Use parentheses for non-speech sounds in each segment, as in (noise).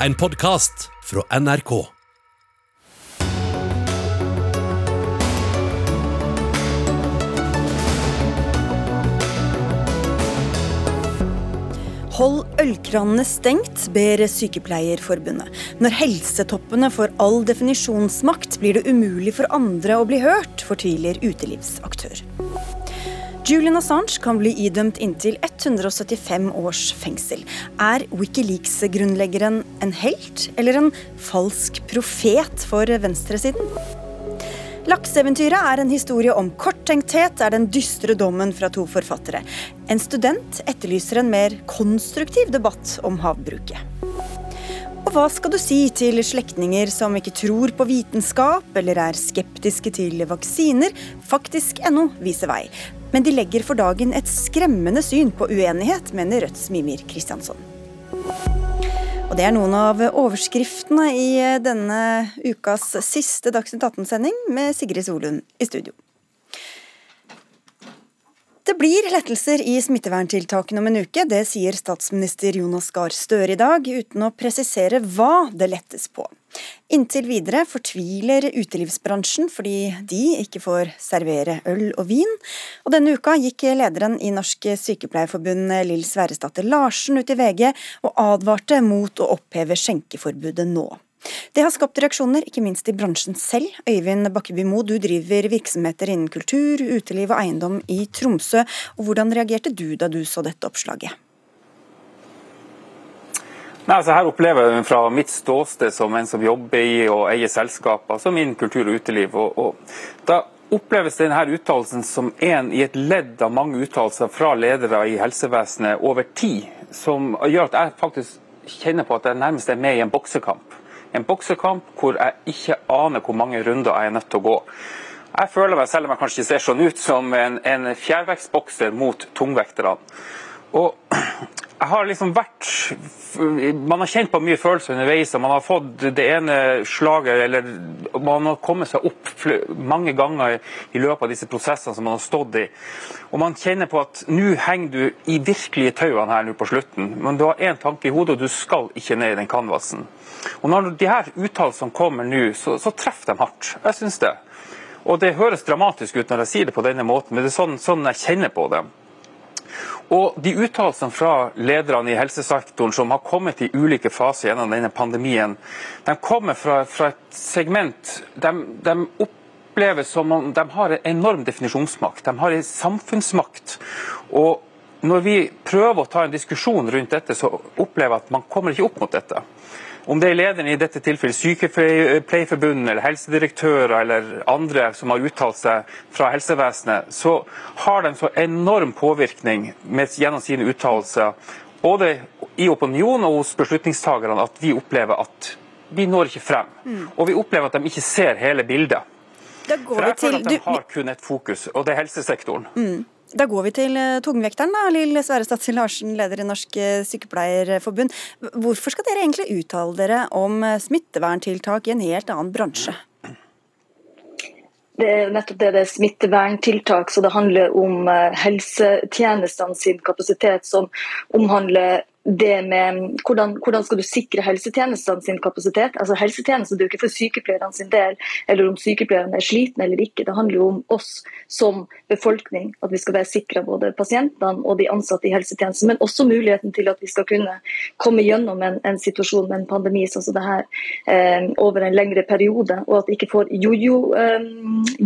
en podkast fra NRK. Hold ølkranene stengt, ber Sykepleierforbundet. Når helsetoppene får all definisjonsmakt, blir det umulig for andre å bli hørt, fortviler utelivsaktør. Julian Assange kan bli idømt inntil 175 års fengsel. Er Wikileaks-grunnleggeren en helt, eller en falsk profet for venstresiden? Lakseeventyret er en historie om korttenkthet, er den dystre dommen fra to forfattere. En student etterlyser en mer konstruktiv debatt om havbruket. Og hva skal du si til slektninger som ikke tror på vitenskap, eller er skeptiske til vaksiner? Faktisk ennå viser vei. Men de legger for dagen et skremmende syn på uenighet, mener Rødts Mimir Kristjansson. Og Det er noen av overskriftene i denne ukas siste Dagsnytt 18-sending med Sigrid Solund i studio. Det blir lettelser i smitteverntiltakene om en uke, det sier statsminister Jonas Gahr Støre i dag, uten å presisere hva det lettes på. Inntil videre fortviler utelivsbransjen fordi de ikke får servere øl og vin. Og denne uka gikk lederen i Norsk Sykepleierforbund Lill Sverresdatter Larsen ut i VG og advarte mot å oppheve skjenkeforbudet nå. Det har skapt reaksjoner, ikke minst i bransjen selv. Øyvind Bakkeby Moe, du driver virksomheter innen kultur, uteliv og eiendom i Tromsø. Og hvordan reagerte du da du så dette oppslaget? Nei, altså her opplever jeg fra mitt ståsted som en som jobber i og eier selskap, som innen kultur og uteliv. Og, og da oppleves denne uttalelsen som en i et ledd av mange uttalelser fra ledere i helsevesenet over tid, som gjør at jeg faktisk kjenner på at jeg nærmest er med i en boksekamp. En boksekamp hvor jeg ikke aner hvor mange runder jeg er nødt til å gå. Jeg føler meg, selv om jeg kanskje ikke ser sånn ut, som en, en fjærvektsbokser mot tungvekterne. Og jeg har liksom vært Man har kjent på mye følelser underveis. og Man har fått det ene slaget, eller man har kommet seg opp mange ganger i løpet av disse prosessene som man har stått i. Og man kjenner på at nå henger du i virkelige tauene her nå på slutten. Men du har én tanke i hodet, og du skal ikke ned i den canvasen. Og Når de her uttalelsene kommer nå, så, så treffer de hardt. Jeg syns det. Og Det høres dramatisk ut når jeg sier det på denne måten, men det er sånn, sånn jeg kjenner på det. Og De uttalelsene fra lederne i helsesektoren som har kommet i ulike faser gjennom denne pandemien, de kommer fra, fra et segment de, de oppleves som om de har en enorm definisjonsmakt. De har en samfunnsmakt. Og når vi prøver å ta en diskusjon rundt dette, så opplever jeg at man kommer ikke opp mot dette. Om det er lederen i dette tilfellet Sykepleierforbundet eller helsedirektører eller andre som har uttalt seg fra helsevesenet, så har de så enorm påvirkning med, gjennom sine uttalelser, både i opinion og hos beslutningstakerne at vi opplever at vi når ikke frem. Mm. Og vi opplever at de ikke ser hele bildet. Da går For jeg føler at de har kun ett fokus, og det er helsesektoren. Mm. Da går vi til eh, tungvekteren, da, Lill Sverre Larsen, leder i Norsk eh, Sykepleierforbund. Hvorfor skal dere egentlig uttale dere om eh, smitteverntiltak i en helt annen bransje? Det er nettopp det, det er smitteverntiltak, så det handler om helsetjenestene sin kapasitet, som omhandler det med hvordan, hvordan, skal du sikre helsetjenestene sin kapasitet. Altså Helsetjenesten er jo ikke for sykepleierne sin del, eller om sykepleierne er slitne eller ikke. Det handler jo om oss som befolkning, at vi skal være sikra både pasientene og de ansatte i helsetjenesten. Men også muligheten til at vi skal kunne komme gjennom en, en situasjon med en pandemi sånn som det her eh, over en lengre periode. Og at vi ikke får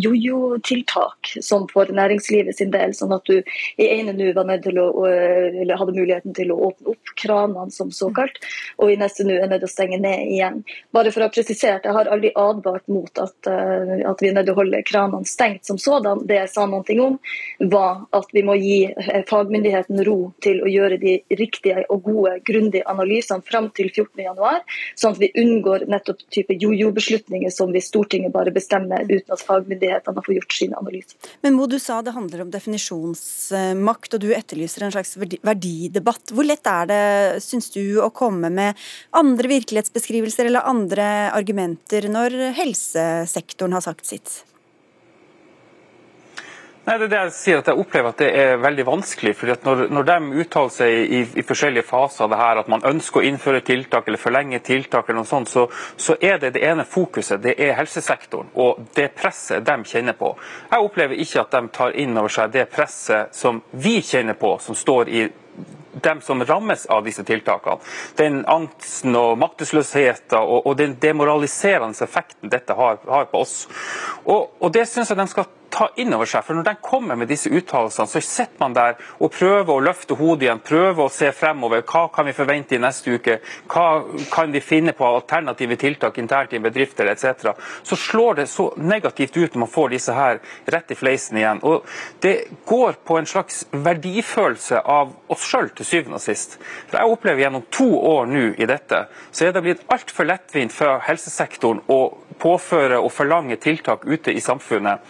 jojo-tiltak eh, som for næringslivet sin del. Sånn at du i ene nu var nødt til å, eller hadde muligheten til å åpne opp kranene som såkalt, og i neste nå er nødt til å stenge ned igjen. Bare for å presisere, Jeg har aldri advart mot at, uh, at vi er nødt til å holde kranene stengt som sådan. Det jeg sa noe om, var at vi må gi eh, fagmyndigheten ro til å gjøre de riktige og gode, grundige analysene fram til 14.1, sånn at vi unngår nettopp type jojo-beslutninger som vi Stortinget bare bestemmer uten at fagmyndighetene har fått gjort sine analyser. Men Mo, du sa det handler om definisjonsmakt, og du etterlyser en slags verdidebatt. Hvor lett er det syns du, å komme med andre virkelighetsbeskrivelser eller andre argumenter når helsesektoren har sagt sitt? Nei, det er det jeg sier at jeg opplever at det er veldig vanskelig. fordi at Når, når de uttaler seg i, i, forskjellige faser av det her, at man ønsker å innføre tiltak eller forlenge tiltak, eller noe sånt, så, så er det det ene fokuset det er helsesektoren og det presset de kjenner på. Jeg opplever ikke at de tar inn over seg det presset som vi kjenner på, som står i dem som rammes av disse tiltakene. Den angsten og maktesløsheten og, og den demoraliserende effekten dette har, har på oss. Og, og Det syns jeg de skal ta inn over seg. For når de kommer med disse uttalelsene, så sitter man der og prøver å løfte hodet igjen, prøver å se fremover. Hva kan vi forvente i neste uke? Hva kan vi finne på alternative tiltak internt i bedrifter etc. Så slår det så negativt ut når man får disse her rett i fleisen igjen. Og det går på en slags verdifølelse av oss sjøl til syvende og sist. For jeg opplever gjennom to år nå i dette, så er det blitt altfor lettvint fra helsesektoren å påføre og forlange tiltak ute i samfunnet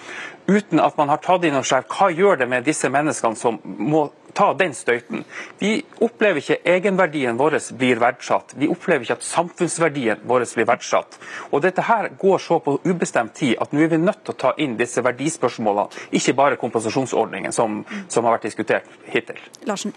uten at man har tatt inn over seg hva gjør det med disse menneskene som må ta den støyten. Vi opplever ikke egenverdien vår blir verdsatt. Vi opplever ikke at samfunnsverdien vår blir verdsatt. Og Dette her går så på ubestemt tid at nå er vi nødt til å ta inn disse verdispørsmålene, ikke bare kompensasjonsordningen som, som har vært diskutert hittil. Larsen.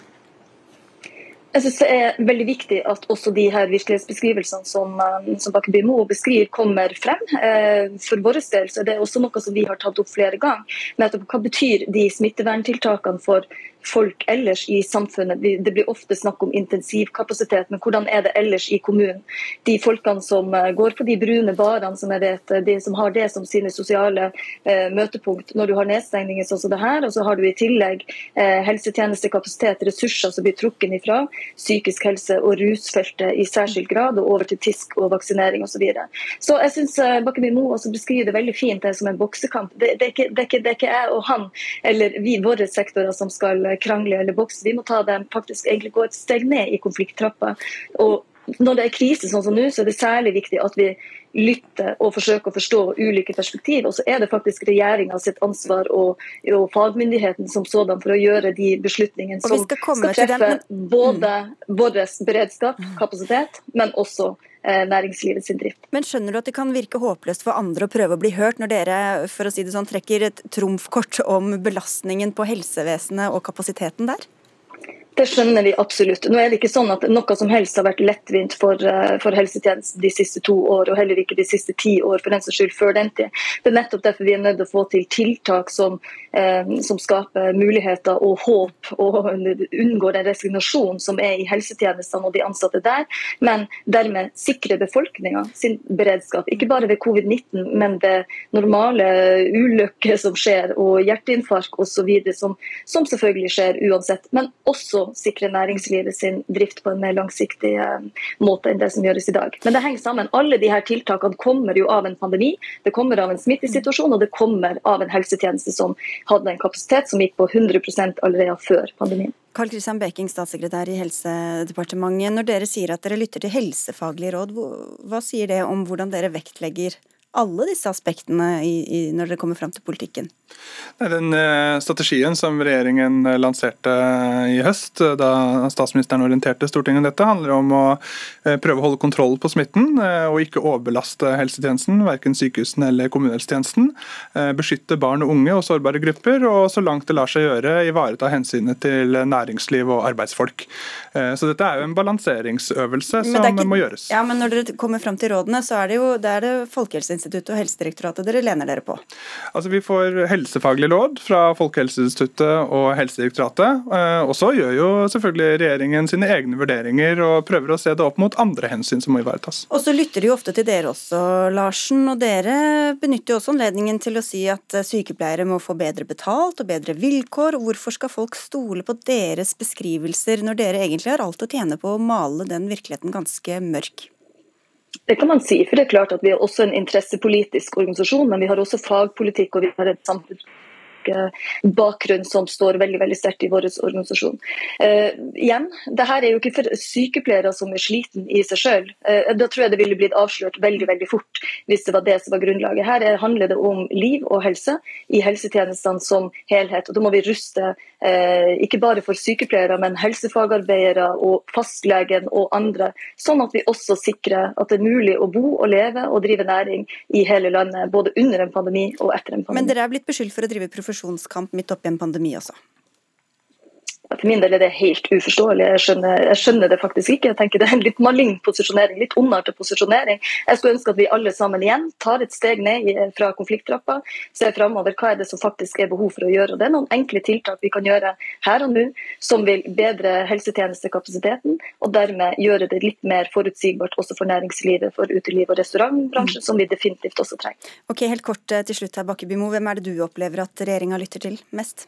Jeg synes Det er veldig viktig at også de her virkelighetsbeskrivelsene som, eh, som Bakkeby Moe beskriver, kommer frem. Eh, for vår del så er det også noe som vi har tatt opp flere ganger. Nettopp hva betyr de smitteverntiltakene for folk ellers i samfunnet. Det blir ofte snakk om intensivkapasitet, men hvordan er det ellers i kommunen? De folkene som eh, går på de brune barene, som jeg vet, de som har det som sine sosiale eh, møtepunkt når du har nedstengninger sånn som det her, og så har du i tillegg eh, helsetjenestekapasitet, ressurser som blir trukket ifra, psykisk helse og rusfeltet i særskilt grad, og over til TISK og vaksinering osv. Så, videre. så jeg syns eh, Bakkemi Moe også beskriver det veldig fint det som en boksekamp. Det, det, er ikke, det, er ikke, det, er ikke, jeg og han eller vi, våre sektorer, som skal krangle eller bokse. Vi må ta dem faktisk egentlig gå et steg ned i konflikttrappa. Og når det er krise sånn som nå, så er det særlig viktig at vi lytter og forsøker å forstå ulike perspektiv. Og så er det faktisk regjeringa sitt ansvar og, og, fagmyndigheten som sådan for å gjøre de beslutningene som skal, skal treffe både vår beredskap, kapasitet, men også næringslivet sin drift. Men skjønner du at det kan virke håpløst for andre å prøve å bli hørt, når dere for å si det sånn, trekker et trumfkort om belastningen på helsevesenet og kapasiteten der? Det skjønner vi absolutt. Nå er det ikke sånn at Noe som helst har vært lettvint for, eh, for helsetjenesten de siste to år, og heller ikke de siste ti år, for den saks skyld før den tid. Det er nettopp derfor vi er nødt til å få til tiltak som, eh, som skaper muligheter og håp, og unngår den resignasjonen som er i helsetjenestene og de ansatte der, men dermed sikre befolkninga sin beredskap. Ikke bare ved covid-19, men ved normale ulykker som skjer, og hjerteinfarkt osv., som, som selvfølgelig skjer uansett. men også sikre næringslivet sin drift på en mer langsiktig eh, måte enn det som gjøres i dag. Men det henger sammen. Alle de her tiltakene kommer jo av en pandemi, det kommer av en smittesituasjon, og det kommer av en helsetjeneste som hadde en kapasitet som gikk på 100% allerede før pandemien. Karl Kristian Beking, statssekretær i Helsedepartementet. Når dere sier at dere lytter til helsefaglige råd, hva sier det om hvordan dere vektlegger alle disse aspektene i, i, når dere kommer fram til politikken? Den eh, strategien som regjeringen eh, lanserte i høst, eh, da statsministeren orienterte Stortinget om dette, handler om å prøve å holde kontroll på smitten og ikke overbelaste helsetjenesten, verken sykehusene eller kommunehelsetjenesten. Beskytte barn og unge og sårbare grupper, og så langt det lar seg gjøre, ivareta hensynet til næringsliv og arbeidsfolk. Så dette er jo en balanseringsøvelse som ikke, må gjøres. Ja, men Når dere kommer fram til rådene, så er det jo det er det Folkehelseinstituttet og Helsedirektoratet dere lener dere på? Altså, Vi får helsefaglig råd fra Folkehelseinstituttet og Helsedirektoratet. Eh, og så gjør jo selvfølgelig regjeringen sine egne vurderinger og prøver å se det opp mot andre hensyn som må ivaretas. Og så lytter de jo ofte til dere også, Larsen. Og dere benytter jo også anledningen til å si at sykepleiere må få bedre betalt og bedre vilkår. Hvorfor skal folk stole på deres beskrivelser når dere egentlig har alt å tjene på å male den virkeligheten ganske mørk? Det kan man si, for det er klart at vi er også en interessepolitisk organisasjon, men vi har også fagpolitikk og vi har en samfunnsbakgrunn som står veldig veldig sterkt i vår organisasjon. Uh, igjen, det her er jo ikke for sykepleiere som er sliten i seg selv. Uh, da tror jeg det ville blitt avslørt veldig veldig fort hvis det var det som var grunnlaget. Her handler det om liv og helse i helsetjenestene som helhet. og Da må vi ruste eh, ikke bare for sykepleiere, men helsefagarbeidere og fastlegen og andre. Sånn at vi også sikrer at det er mulig å bo og leve og drive næring i hele landet, både under en pandemi og etter en pandemi. Men dere er blitt beskyldt for å drive profesjonskamp midt oppi en pandemi også? For min del er det helt uforståelig. Jeg skjønner, jeg skjønner, det faktisk ikke. Jeg tenker Det er en litt malign posisjonering, litt ondartet posisjonering. Jeg skulle ønske at vi alle sammen igjen tar et steg ned fra konflikttrappa, ser framover hva er det som faktisk er behov for å gjøre. Og Det er noen enkle tiltak vi kan gjøre her og nå som vil bedre helsetjenestekapasiteten, og dermed gjøre det litt mer forutsigbart også for næringslivet, for uteliv og restaurantbransjen, som vi definitivt også trenger. Ok, Helt kort eh, til slutt her, Bakkeby-Mo. Hvem er det du opplever at regjeringa lytter til mest?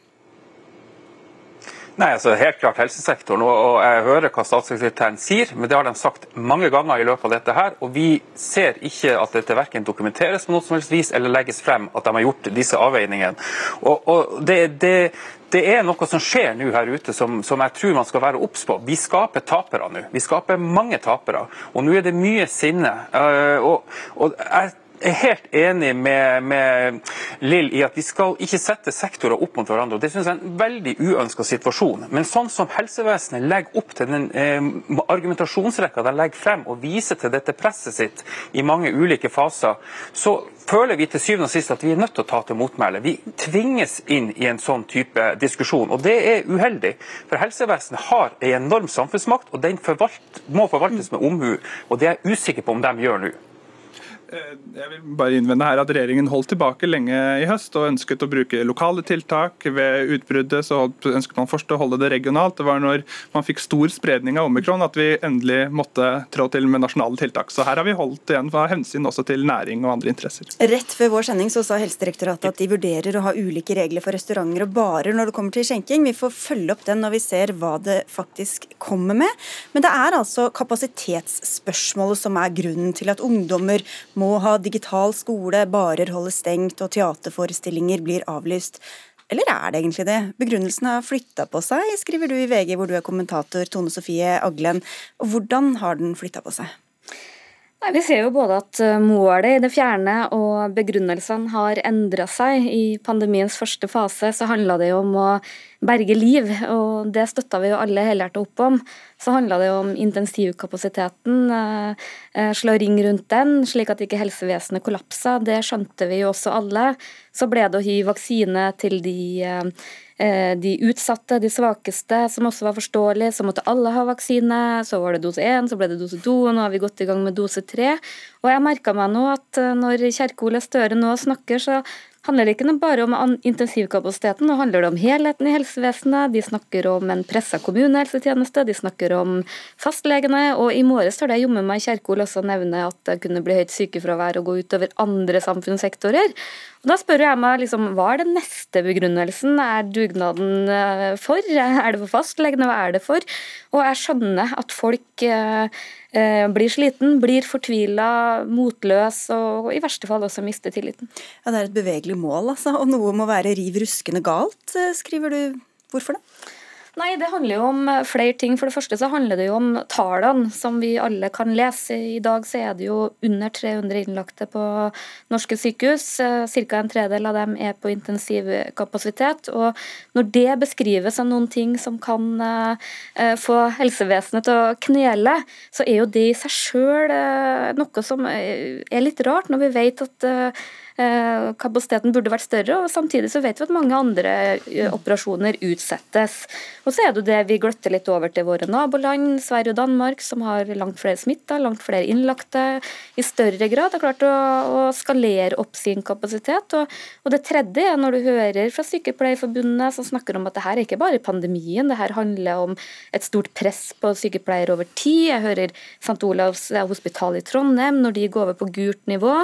Nei, altså Helt klart helsesektoren. og Jeg hører hva statssekretæren sier, men det har de sagt mange ganger i løpet av dette. her, og Vi ser ikke at dette verken dokumenteres på noe som helst vis eller legges frem at de har gjort disse avveiningene. Og, og det, det, det, er noe som skjer nå her ute som, som jeg tror man skal være obs på. Vi skaper tapere nå. Vi skaper mange tapere. Og nå er det mye sinne. Uh, og, og jeg er helt enig med, med, Lill i at vi skal ikke sette sektorer opp mot hverandre. Det synes jeg er en veldig uønska situasjon. Men sånn som helsevesenet legger opp til den eh, argumentasjonsrekka de legger frem og viser til dette presset sitt i mange ulike faser, så føler vi til syvende og sist at vi er nødt til å ta til motmæle. Vi tvinges inn i en sånn type diskusjon, og det er uheldig. For helsevesenet har en enorm samfunnsmakt, og den forvalt, må forvaltes med omhu. Og det er jeg usikker på om de gjør nå. Eh, jeg vil bare innvende her at Regjeringen holdt tilbake lenge i høst og ønsket å bruke lokale tiltak. Ved utbruddet så ønsket man først å holde det regionalt. Det var når man fikk stor spredning av omikron at vi endelig måtte trå til med nasjonale tiltak. Så her har vi holdt igjen av hensyn også til næring og andre interesser. Rett før vår sending så sa Helsedirektoratet at de vurderer å ha ulike regler for restauranter og barer når det kommer til skjenking. Vi får følge opp den når vi ser hva det faktisk kommer med. Men det er altså kapasitetsspørsmålet som er grunnen til at ungdommer må ha digital skole, barer holdes stengt og teaterforestillinger blir avlyst. Eller er det egentlig det? Begrunnelsen har flytta på seg, skriver du i VG hvor du er kommentator, Tone Sofie Aglen. Hvordan har den flytta på seg? Nei, Vi ser jo både at eh, målet i det fjerne og begrunnelsene har endra seg. I pandemiens første fase så handla det jo om å berge liv, og det støtta vi jo alle helhjertet opp om. Så handla det jo om intensivkapasiteten, eh, eh, slå ring rundt den, slik at ikke helsevesenet kollapsa. Det skjønte vi jo også alle. Så ble det å gi vaksine til de de utsatte, de svakeste, som også var forståelig. Så måtte alle ha vaksine. Så var det dose én, så ble det dose to, og nå har vi gått i gang med dose tre. Og jeg merka meg nå at eh, når Kjerkol Støre nå snakker, så handler det ikke bare om intensivkapasiteten, nå handler det om helheten i helsevesenet. De snakker om en pressa kommunehelsetjeneste, de snakker om fastlegene. Og i morges har det jommen meg Kjerkol også nevne at det kunne bli høyt sykefravær og gå utover andre samfunnssektorer. Da spør jeg meg liksom, hva er den neste begrunnelsen? Er dugnaden eh, for? Er det for fastlegene? Hva er det for? Og jeg skjønner at folk eh, Eh, blir sliten, blir fortvila, motløs og i verste fall også mister tilliten. Ja, Det er et bevegelig mål, altså, og noe må være riv ruskende galt, skriver du. Hvorfor det? Nei, Det handler jo om eh, flere ting. For det første så handler det jo om tallene som vi alle kan lese. I dag så er det jo under 300 innlagte på norske sykehus. Eh, ca. en tredel av dem er på intensivkapasitet. Og når det beskrives som noen ting som kan eh, få helsevesenet til å knele, så er jo det i seg sjøl noe som er litt rart, når vi vet at kapasiteten burde vært større, og samtidig så vet vi at mange andre eh, operasjoner utsettes. Og så er det det vi gløtter litt over til våre naboland, Sverige og Danmark, som har langt flere smitta, langt flere innlagte, i større grad har klart å, å skalere opp sin kapasitet. Og, og, det tredje er når du hører fra Sykepleierforbundet som snakker om at det her er ikke bare pandemien, det her handler om et stort press på sykepleiere over tid. Jeg hører St. Olavs hospital i Trondheim, når de går over på gult nivå,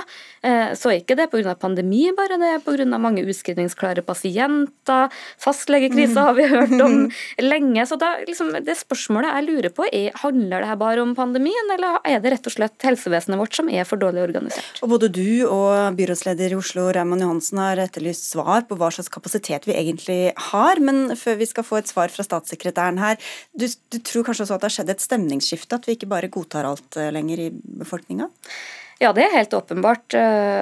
eh, så er ikke det på pga. pandemi, bare det pga. mange utskrivningsklare pasienter. Fastlegekrise har vi hørt om (laughs) lenge. Så da, liksom, det spørsmålet jeg lurer på er, handler det her bare om pandemien, eller er det rett og slett helsevesenet vårt som er for dårlig organisert? Og Både du og byrådsleder i Oslo Raymond Johansen har etterlyst svar på hva slags kapasitet vi egentlig har. Men før vi skal få et svar fra statssekretæren her, du, du tror kanskje også at det har skjedd et stemningsskifte? At vi ikke bare godtar alt eh, lenger i befolkninga? Ja, det er helt åpenbart.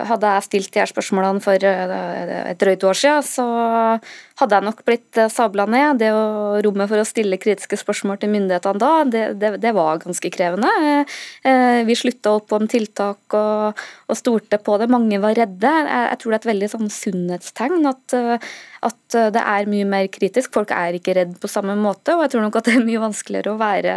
Hadde jeg stilt de her spørsmålene for et drøyt år siden, så hadde jeg nok blitt sabla ned. Det å rommet for å stille kritiske spørsmål til myndighetene da, det, det, det var ganske krevende. Vi slutta opp om tiltak og, og stolte på det. Mange var redde. Jeg, jeg tror det er et veldig sånn sunnhetstegn at at eh, det er mye mer kritisk. Folk er ikke redd på samme måte. og Jeg tror nok at det er mye vanskeligere å være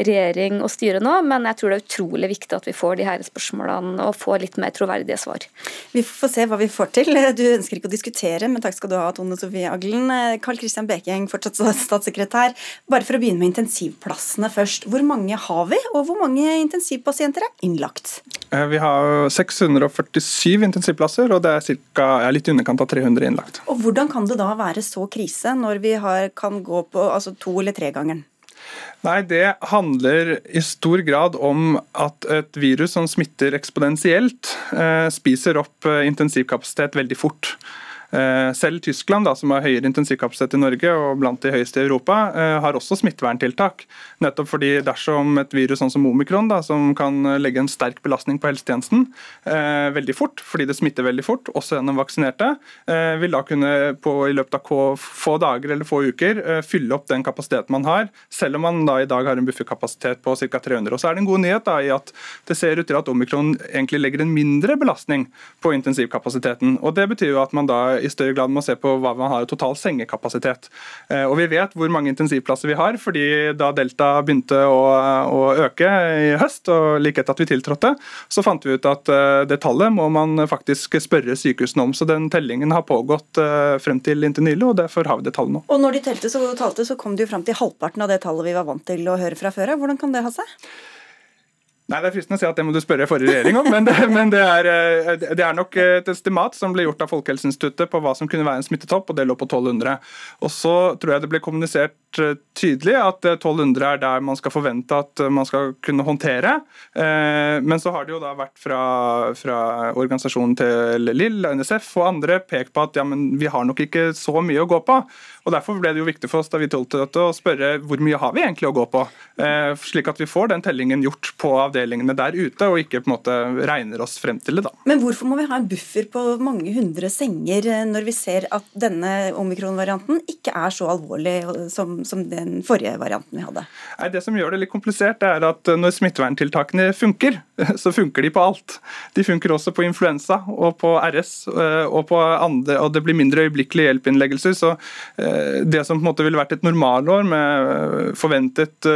regjering og styre nå, men jeg tror det er utrolig viktig at vi får de her spørsmålene og få litt mer troverdige svar. Vi får se hva vi får til. Du ønsker ikke å diskutere, men takk skal du ha, Tone Sofie Aglen. Karl Christian Bekeng, fortsatt statssekretær. Bare for å begynne med intensivplassene først. Hvor mange har vi, og hvor mange intensivpasienter er innlagt? Eh, vi har 647 intensivplasser, og det er ca. litt i underkant av 300 innlagt. Og Hvordan kan det da være så krise når vi har, kan gå på altså to- eller tregangeren? Nei, Det handler i stor grad om at et virus som smitter eksponentielt, eh, spiser opp eh, intensivkapasitet veldig fort. Eh, selv Tyskland, da, som har høyere intensivkapasitet i Norge og blant de høyeste i Europa, eh, har også smitteverntiltak. Nettopp fordi dersom et virus sånn som omikron, da, som kan legge en sterk belastning på helsetjenesten eh, veldig fort, fordi det smitter veldig fort, også gjennom vaksinerte, eh, vil da kunne på, i løpet av få dager eller få uker eh, fylle opp den kapasiteten man har, selv om man da i dag har en bufferkapasitet på ca. 300. Og Så er det en god nyhet da, i at det ser ut til at omikron egentlig legger en mindre belastning på intensivkapasiteten. og Det betyr jo at man da i større grad må se på hva man har i total sengekapasitet. Eh, og Vi vet hvor mange intensivplasser vi har, fordi da Delta begynte å, å øke i høst, og like etter at vi tiltrådte, så fant vi ut at eh, det tallet må man faktisk spørre sykehusene om. Så den tellingen har pågått eh, frem til inntil nylig, og derfor har vi det tallet nå. Og når de telte, så, talte, så kom de jo fram til halvparten av det tallet vi var vant til å høre fra før av. Hvordan kan det ha seg? Nei, Det er fristende å si at det må du spørre forrige regjering om, men, det, men det, er, eh, det, er, nok et estimat som ble gjort av Folkehelseinstituttet på hva som kunne være en smittetopp, og det lå på 1200. Og Så tror jeg det ble kommunisert tydelig at 1200 er der man skal forvente at man skal kunne håndtere. Eh, men så har det jo da vært fra, fra organisasjonen til LIL, NSF og andre pekt på at ja, men vi har nok ikke så mye å gå på. Og Derfor ble det jo viktig for oss da vi tiltrådte å spørre hvor mye har vi egentlig å gå på, slik at vi får den tellingen gjort på avdelingene der ute, og ikke på en måte regner oss frem til det. da. Men hvorfor må vi ha en buffer på mange hundre senger eh, når vi ser at denne omikron-varianten ikke er så alvorlig som, som, den forrige varianten vi hadde? Nei, Det som gjør det litt komplisert, er at når smitteverntiltakene funker, (laughs) så funker de på alt. De funker også på influensa og på RS eh, og på andre, og det blir mindre øyeblikkelige hjelpinnleggelser. Så eh, det som på en måte ville vært et normalår med forventet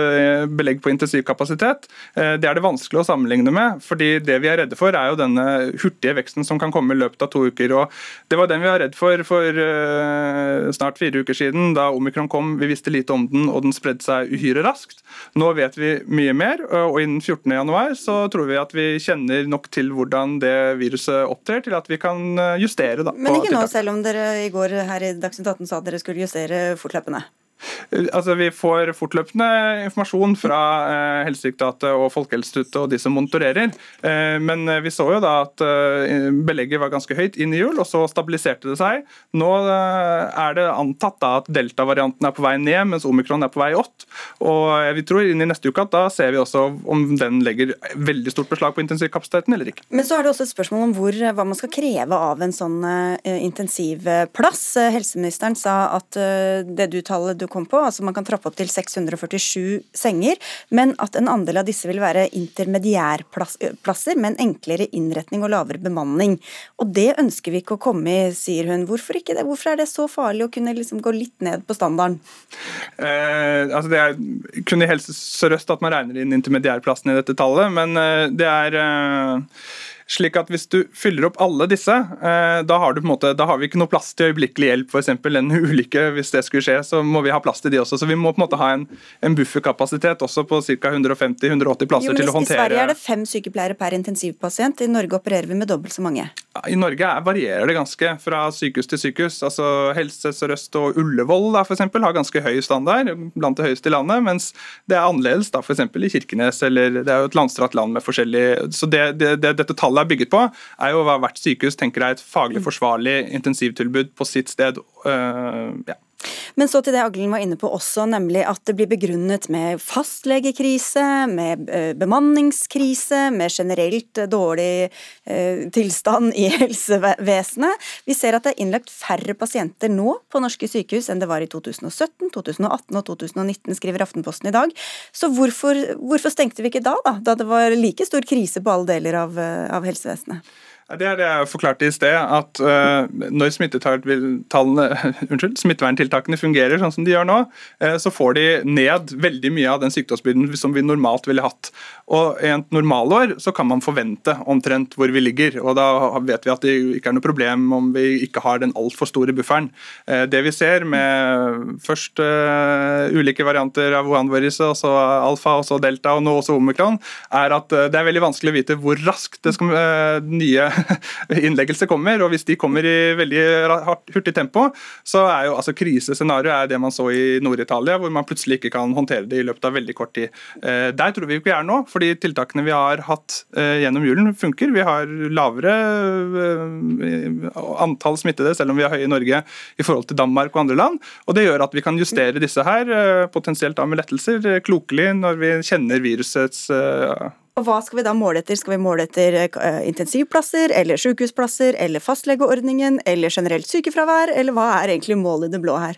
belegg på intensivkapasitet, det er det vanskelig å sammenligne med. fordi Det vi er redde for, er jo denne hurtige veksten som kan komme i løpet av to uker. og Det var den vi var redd for for snart fire uker siden, da omikron kom. Vi visste lite om den, og den spredde seg uhyre raskt. Nå vet vi mye mer, og innen 14.1 så tror vi at vi kjenner nok til hvordan det viruset opptrer, til at vi kan eh, justere. Da, Men ikke nå, selv om dere i går her i Dagsnytt 18 sa at dere skulle justere fortløpende? Altså, vi får fortløpende informasjon fra eh, Helsedirektoratet og Folkehelseinstituttet og de som monitorerer. Eh, men vi så jo da at eh, belegget var ganske høyt inn i jul, og så stabiliserte det seg. Nå eh, er det antatt da at delta-varianten er på vei ned, mens omikron er på vei opp. Og vi tror inn i neste uke at da ser vi også om den legger veldig stort beslag på intensivkapasiteten eller ikke. Men så er det også et spørsmål om hvor, hva man skal kreve av en sånn intensivplass. Helseministeren sa at det du taler du du kom på, altså man kan trappe opp til 647 senger, men at en andel av disse vil være intermediærplasser med en enklere innretning og lavere bemanning. Og det ønsker vi ikke å komme i, sier hun. Hvorfor ikke det? Hvorfor er det så farlig å kunne liksom gå litt ned på standarden? Eh, altså det er kun i Helse Sør-Øst at man regner inn intermediærplassene i dette tallet, men eh, det er eh, slik at Hvis du fyller opp alle disse, eh, da har, du på en måte, da har vi ikke noe plass til øyeblikkelig hjelp. Eksempel, en (laughs) ulykke, hvis det skulle skje, så må vi ha plass til de også. Så vi må på en måte ha en, en bufferkapasitet også på ca. 150-180 plasser jo, til å håndtere I Sverige er det fem sykepleiere per intensivpasient. I Norge opererer vi med dobbelt så mange. I Norge er, varierer det ganske fra sykehus til sykehus. Altså Helse Sør-Øst og Ullevål da, for eksempel, har ganske høy standard, blant det høyeste i landet. Mens det er annerledes da, f.eks. i Kirkenes, eller det er jo et landstrakt land med forskjellig Så det, det, det, dette tallet tallet er bygget på, er jo hva hvert sykehus tenker er et faglig forsvarlig intensivtilbud på sitt sted. Uh, ja. Men så til det Aglen var inne på også, nemlig at det blir begrunnet med fastlegekrise, med eh, bemanningskrise, med generelt dårlig eh, tilstand i (laughs) helsevesenet. Vi ser at det er innlagt færre pasienter nå på norske sykehus enn det var i 2017, 2018 og 2019, skriver Aftenposten i dag. Så hvorfor, hvorfor stengte vi ikke da, da, da det var like stor krise på alle deler av, eh, av helsevesenet? Det er det jeg forklarte i sted, at uh, når (laughs) smitteverntiltakene fungerer sånn som de gjør nå, uh, så får de ned veldig mye av den sykdomsbyrden som vi normalt ville hatt. Og I et normalår så kan man forvente omtrent hvor vi ligger. og Da vet vi at det ikke er noe problem om vi ikke har den altfor store bufferen. Uh, det vi ser med først ulike varianter av Wuhan-viruset, og så alfa, og så delta og nå også omikron, er at det er veldig vanskelig å vite hvor raskt det skal nye (laughs) innleggelse kommer. og Hvis de kommer i veldig hurtig tempo, så er jo altså krisescenario er det man så i Nord-Italia, hvor man plutselig ikke kan håndtere det i løpet av veldig kort tid. Eh, der tror vi ikke vi er nå, fordi tiltakene vi har hatt eh, gjennom julen funker. Vi har lavere eh, antall smittede, selv om vi er høye i Norge i forhold til Danmark og andre land. og Det gjør at vi kan justere disse her, potensielt da med lettelser, klokelig når vi kjenner virusets og Hva skal vi da måle etter? Skal vi måle etter eh, intensivplasser, eller sykehusplasser, eller fastlegeordningen, eller generelt sykefravær, eller hva er egentlig målet i det blå her?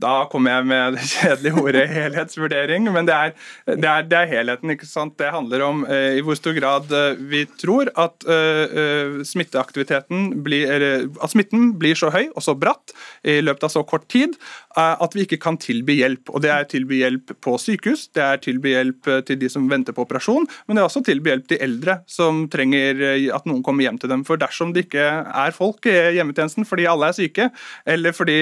Da kommer jeg med det kjedelige ordet helhetsvurdering, men det er, det er, det er helheten. ikke sant? Det handler om eh, i hvor stor grad eh, vi tror at eh, smitteaktiviteten blir, at smitten blir så høy og så bratt i løpet av så kort tid at vi ikke kan tilby hjelp. Og Det er tilby hjelp på sykehus, det er tilby hjelp til de som venter på operasjon, men det er også tilby hjelp til eldre som trenger at noen kommer hjem til dem. For dersom det ikke er folk i hjemmetjenesten fordi alle er syke, eller fordi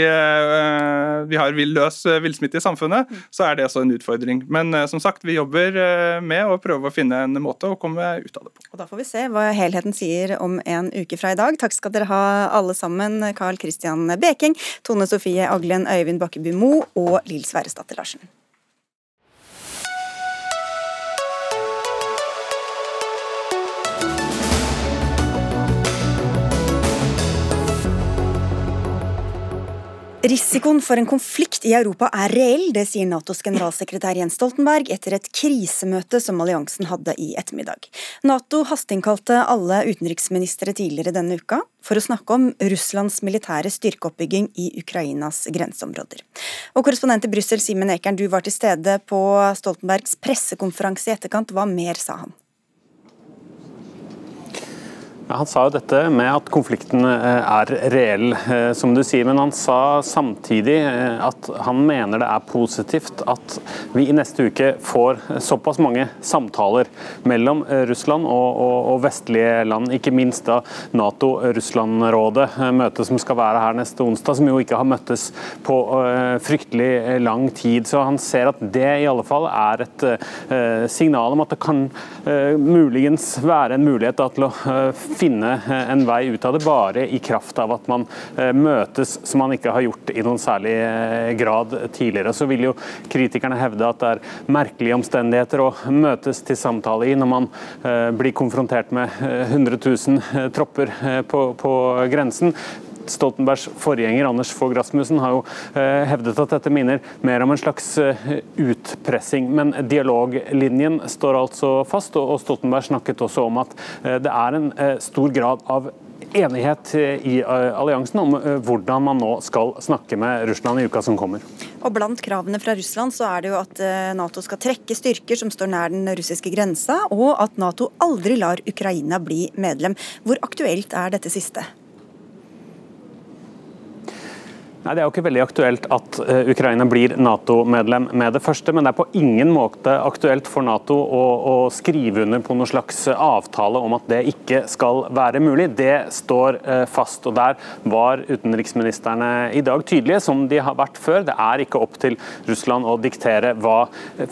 vi har vill løs eh, villsmitte i samfunnet, mm. så er det også en utfordring. Men eh, som sagt, vi jobber eh, med å prøve å finne en måte å komme ut av det på. Og Da får vi se hva helheten sier om en uke fra i dag. Takk skal dere ha alle sammen. Carl Christian Beking, Tone Sofie Aglen, Øyvind Bakkeby Mo og Lill Sverresdatter Larsen. Risikoen for en konflikt i Europa er reell, det sier Natos generalsekretær Jens Stoltenberg etter et krisemøte som alliansen hadde i ettermiddag. Nato hasteinnkalte alle utenriksministre tidligere denne uka for å snakke om Russlands militære styrkeoppbygging i Ukrainas grenseområder. Og Korrespondent i Brussel, Simen Ekern, du var til stede på Stoltenbergs pressekonferanse i etterkant. Hva mer sa han? Han sa jo dette med at konflikten eh, er reell, eh, som du sier. Men han sa samtidig eh, at han mener det er positivt at vi i neste uke får såpass mange samtaler mellom Russland og, og, og vestlige land, ikke minst da Nato-Russland-rådet, møtet som skal være her neste onsdag, som jo ikke har møttes på fryktelig lang tid. Så han ser at det i alle fall er et signal om at det kan muligens være en mulighet da, til å finne eh, en vei ut av det bare i kraft av at man eh, møtes som man ikke har gjort i noen særlig eh, grad tidligere. Så vil jo kritikerne hevde at det er merkelige omstendigheter å møtes til samtale i når man blir konfrontert med 100 000 tropper på, på grensen. Stoltenbergs forgjenger Anders Fogh Rasmussen har jo eh, hevdet at dette minner mer om en slags eh, utpressing. Men dialoglinjen står altså fast, og Stoltenberg snakket også om at eh, det er en stor grad av enighet i alliansen om hvordan man nå skal snakke med Russland i uka som kommer. Og Blant kravene fra Russland så er det jo at Nato skal trekke styrker som står nær den russiske grensa, og at Nato aldri lar Ukraina bli medlem. Hvor aktuelt er dette siste? Nei, Det er jo ikke veldig aktuelt at uh, Ukraina blir Nato-medlem med det første, men det er på ingen måte aktuelt for Nato å, å, skrive under på noen slags avtale om at det ikke skal være mulig. Det står uh, fast. og Der var utenriksministrene i dag tydelige, som de har vært før. Det er ikke opp til Russland å diktere hva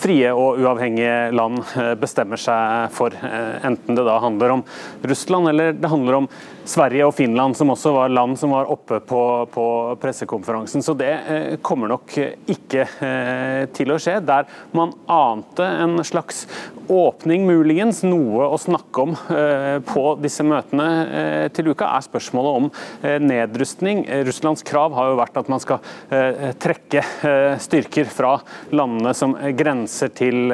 frie og uavhengige land uh, bestemmer seg for, enten det da handler om Russland eller det handler om Sverige og Finland, som også var land som var oppe på, på pressekonferansen pressekonferansen. Så det eh, kommer nok ikke eh, til å skje. Der man ante en slags åpning, muligens, noe å snakke om på disse møtene til uka, er spørsmålet om nedrustning. Russlands krav har jo vært at man skal trekke styrker fra landene som grenser til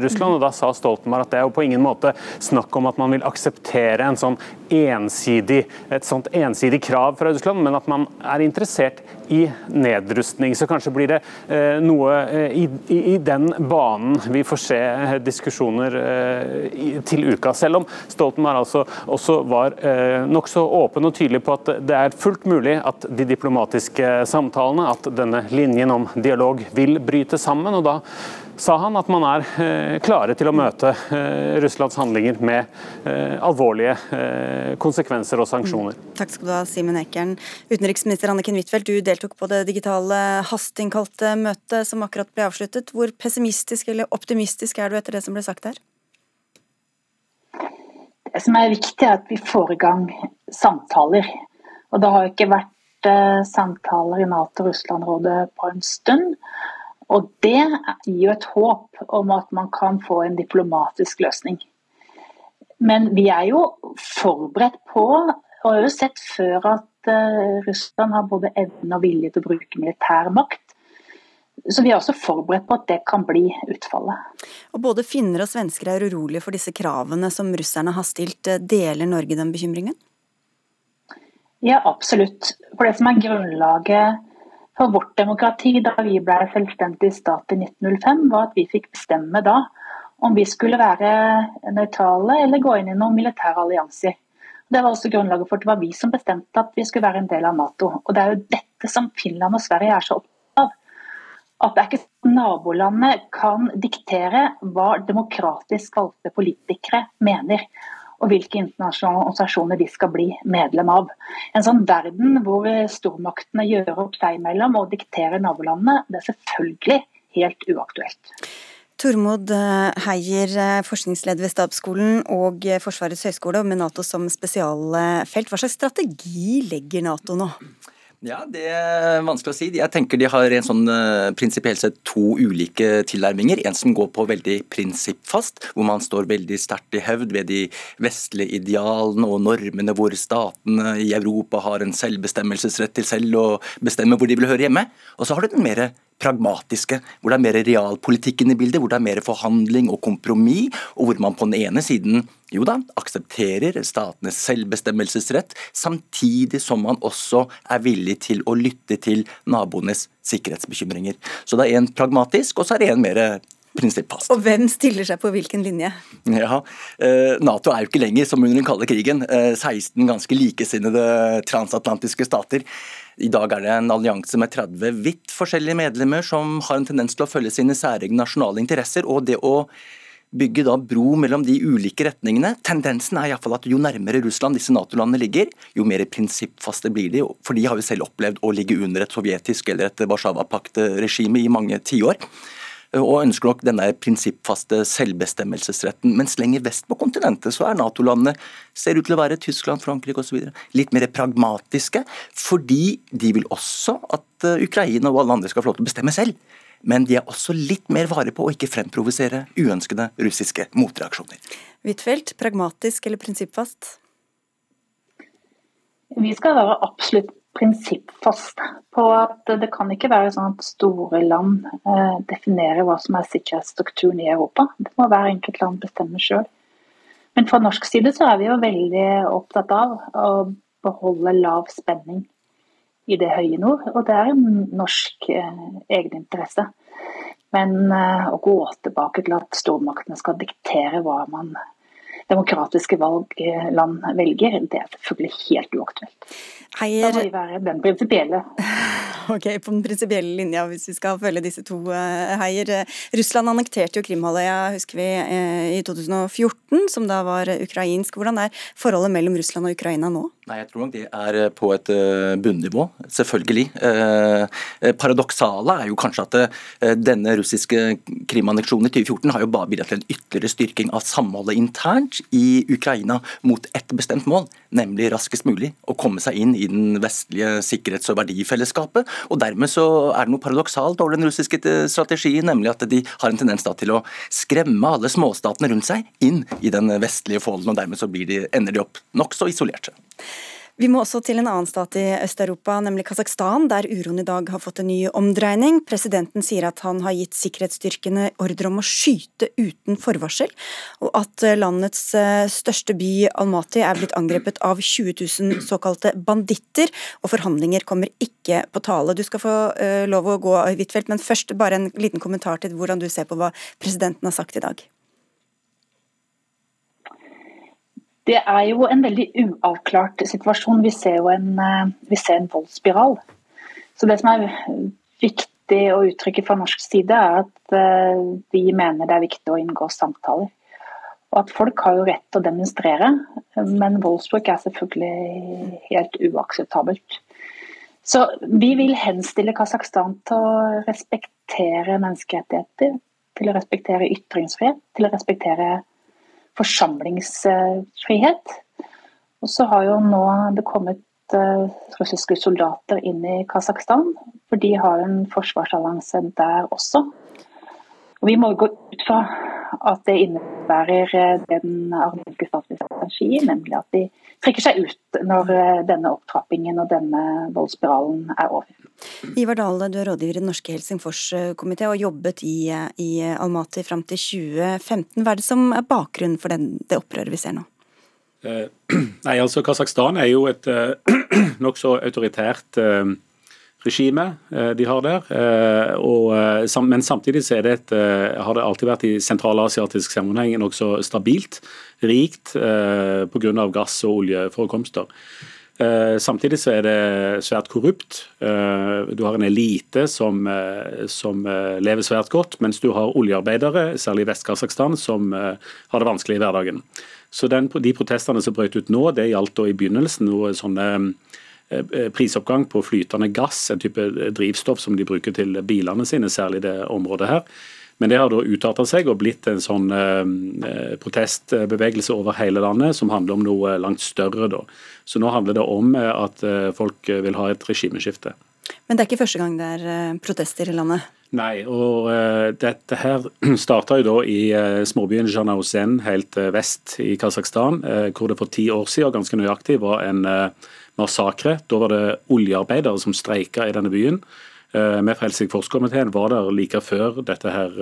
Russland. og Da sa Stoltenberg at det er jo på ingen måte snakk om at man vil akseptere en sånn ensidig, et sånt ensidig krav fra Russland, men at man er interessert i nedrustning. Så kanskje blir det eh, noe eh, i, i, i, den banen vi får se eh, diskusjoner til uka. Selv om Stoltenberg altså også var nokså åpen og tydelig på at det er fullt mulig at de diplomatiske samtalene, at denne linjen om dialog vil bryte sammen. og da sa han at man er eh, klare til å møte eh, Russlands handlinger med eh, alvorlige konsekvenser og sanksjoner. Mm. Takk skal du ha, Simen Ekern. Utenriksminister Anniken Huitfeldt, du deltok på det digitale hasteinnkalte møtet som akkurat ble avsluttet. Hvor pessimistisk eller optimistisk er du etter det som ble sagt her? Det som er viktig, er at vi får i gang samtaler. Og det har ikke vært samtaler i Nato-Russland-rådet på en stund. Og det gir jo et håp om at man kan få en diplomatisk løsning. Men vi er jo forberedt på, og har jo sett før at uh, Russland har både evne og vilje til å bruke militær makt. Så vi er også forberedt på at det kan bli utfallet. Og Både finner og svensker er urolige for disse kravene som russerne har stilt. Deler Norge den bekymringen? Ja, absolutt. For det som er grunnlaget for vårt demokrati da vi ble selvstendig stat i 1905, var at vi fikk bestemme da om vi skulle være nøytrale eller gå inn i noen militære allianser. Det var også grunnlaget for at det var vi som bestemte at vi skulle være en del av Nato. Og Det er jo dette som Finland og Sverige er så opptatt av. At det er ikke sånn nabolandet kan diktere hva demokratisk valgte politikere mener og hvilke internasjonale organisasjoner de skal bli medlem av. En sånn verden hvor stormaktene gjør opp seg imellom og dikterer nabolandene, det er selvfølgelig helt uaktuelt. Tormod Heier, forskningsleder ved Stabsskolen og Forsvarets høgskole, med Nato som spesialfelt. Hva slags strategi legger Nato nå? Ja, Det er vanskelig å si. Jeg tenker De har en sånn uh, prinsipielt sett to ulike tilnærminger. En som går på veldig prinsippfast, hvor man står veldig sterkt i hevd ved de vestlige idealene og normene hvor statene i Europa har en selvbestemmelsesrett til selv å bestemme hvor de vil høre hjemme. Og så har du den mer pragmatiske, hvor det er mer realpolitikken i bildet, hvor det er mer forhandling og kompromiss, og hvor man på den ene siden jo da, aksepterer statenes selvbestemmelsesrett, samtidig som man også er villig til å lytte til naboenes sikkerhetsbekymringer. Så det er en pragmatisk, og så er det en mer prinsippfast. Og hvem stiller seg på hvilken linje? Ja, eh, Nato er jo ikke lenger som under den kalde krigen. 16 eh, ganske likesinnede transatlantiske stater. I dag er det en allianse med 30 vidt forskjellige medlemmer som har en tendens til å følge sine særegne nasjonale interesser. og det å bygge da bro mellom de ulike retningene. Tendensen er i fall at jo nærmere Russland disse Nato-landene ligger, jo mer prinsippfaste blir de. For de har jo selv opplevd å ligge under et sovjetisk eller et Warszawa-pakt-regime i mange tiår og ønsker nok denne prinsippfaste selvbestemmelsesretten. Mens lenger vest på kontinentet så er Nato-landene ser ut til å være Tyskland, Frankrike osv. litt mer pragmatiske, fordi de vil også at eh, Ukraina og alle andre skal få lov til å bestemme selv. Men de er også litt mer vare på å ikke fremprovosere uønskede russiske motreaksjoner. Huitfeldt, pragmatisk eller prinsippfast? Vi skal være absolutt prinsippfast på at det kan ikke være sånn at store land eh, definerer hva som er sikkerhetsstrukturen i Europa. Det må hver enkelt land bestemme sjøl. Men fra norsk side så er vi jo veldig opptatt av å beholde lav spenning i det høye nord, og det er en norsk eh, egeninteresse. Men eh, å gå tilbake til at stormaktene skal diktere hva man demokratiske valg land velger, det er selvfølgelig helt uaktuelt. Heier... Da må vi være den prinsipielle. (laughs) Ok, på den prinsipielle linja, hvis vi skal følge disse to eh, heier. Russland annekterte jo Krimhalvøya, husker vi, eh, i 2014. 2014, som da var ukrainsk. Hvordan er forholdet mellom Russland og Ukraina nå? Nei, Jeg tror nok det er eh, på et bunnivå, selvfølgelig. Eh, paradoksale er jo kanskje at denne russiske krimanneksjonen i 2014 har jo bare bidratt til en ytterligere styrking av samholdet internt i Ukraina mot ett bestemt mål, nemlig raskest mulig å komme seg inn i den vestlige sikkerhets- og verdifellesskapet. Og Dermed så er det noe paradoksalt over den russiske strategien, nemlig at de har en tendens til å skremme alle småstatene rundt seg inn i den vestlige folden, og dermed så de, ender de opp nokså isolerte. Vi må også til en annen stat i Øst-Europa, nemlig Kasakhstan, der uroen i dag har fått en ny omdreining. Presidenten sier at han har gitt sikkerhetsstyrkene ordre om å skyte uten forvarsel, og at landets eh, største by, Almaty, er blitt angrepet av 20 000 såkalte banditter, og forhandlinger kommer ikke på tale. Du skal få uh, lov å gå, Huitfeldt, men først bare en liten kommentar til hvordan du ser på hva presidenten har sagt i dag. Det er jo en veldig uavklart situasjon. Vi ser jo en, eh, vi ser en voldsspiral. Så Det som er viktig å uttrykke fra norsk side, er at eh, vi mener det er viktig å inngå samtaler. Og at Folk har jo rett til å demonstrere, men voldsbruk er selvfølgelig helt uakseptabelt. Så Vi vil henstille Kasakhstan til å respektere menneskerettigheter, til å respektere ytringsfrihet, til å respektere forsamlingsfrihet. Og så har jo nå det kommet eh, russiske soldater inn i Kasakhstan, for de har en forsvarsallianse der også. Og vi må gå ut fra at det innebærer eh, den armenske statsministeren sier, nemlig at de trekker seg ut når eh, denne opptrappingen og denne voldsspiralen er over. Ivar Dale, du er rådgiver i Den norske Helsingforskomité og jobbet i, i Almaty fram til 2015. Hva er det som er bakgrunnen for den, det opprøret vi ser nå? Eh, (clears throat) nei, altså Kasakhstan er jo et eh, (clears throat) nokså autoritært eh, regime eh, de har der. Eh, og, eh, men samtidig det et, har det alltid vært i sentralasiatisk sammenheng nokså stabilt, rikt pga. gass- og oljeforekomster. Samtidig så er det svært korrupt. Du har en elite som, som lever svært godt, mens du har oljearbeidere, særlig i Vest-Kasakhstan, som har det vanskelig i hverdagen. Så den, De protestene som brøt ut nå, det gjaldt da i begynnelsen noe sånne prisoppgang på flytende gass, en type drivstoff som de bruker til bilene sine, særlig det området her. Men det har da utarta seg og blitt en sånn eh, protestbevegelse over hele landet som handler om noe langt større. da. Så nå handler det om eh, at eh, folk vil ha et regimeskifte. Men det er ikke første gang det er eh, protester i landet? Nei, og uh, dette her (clears throat) starta jo da i uh, småbyen Janauzen helt uh, vest i Kasakhstan, hvor det for ti år siden ganske nøyaktig var en massakre. Da var det oljearbeidere som streika i denne byen. Vi fra Helsingforskomiteen var der like før her,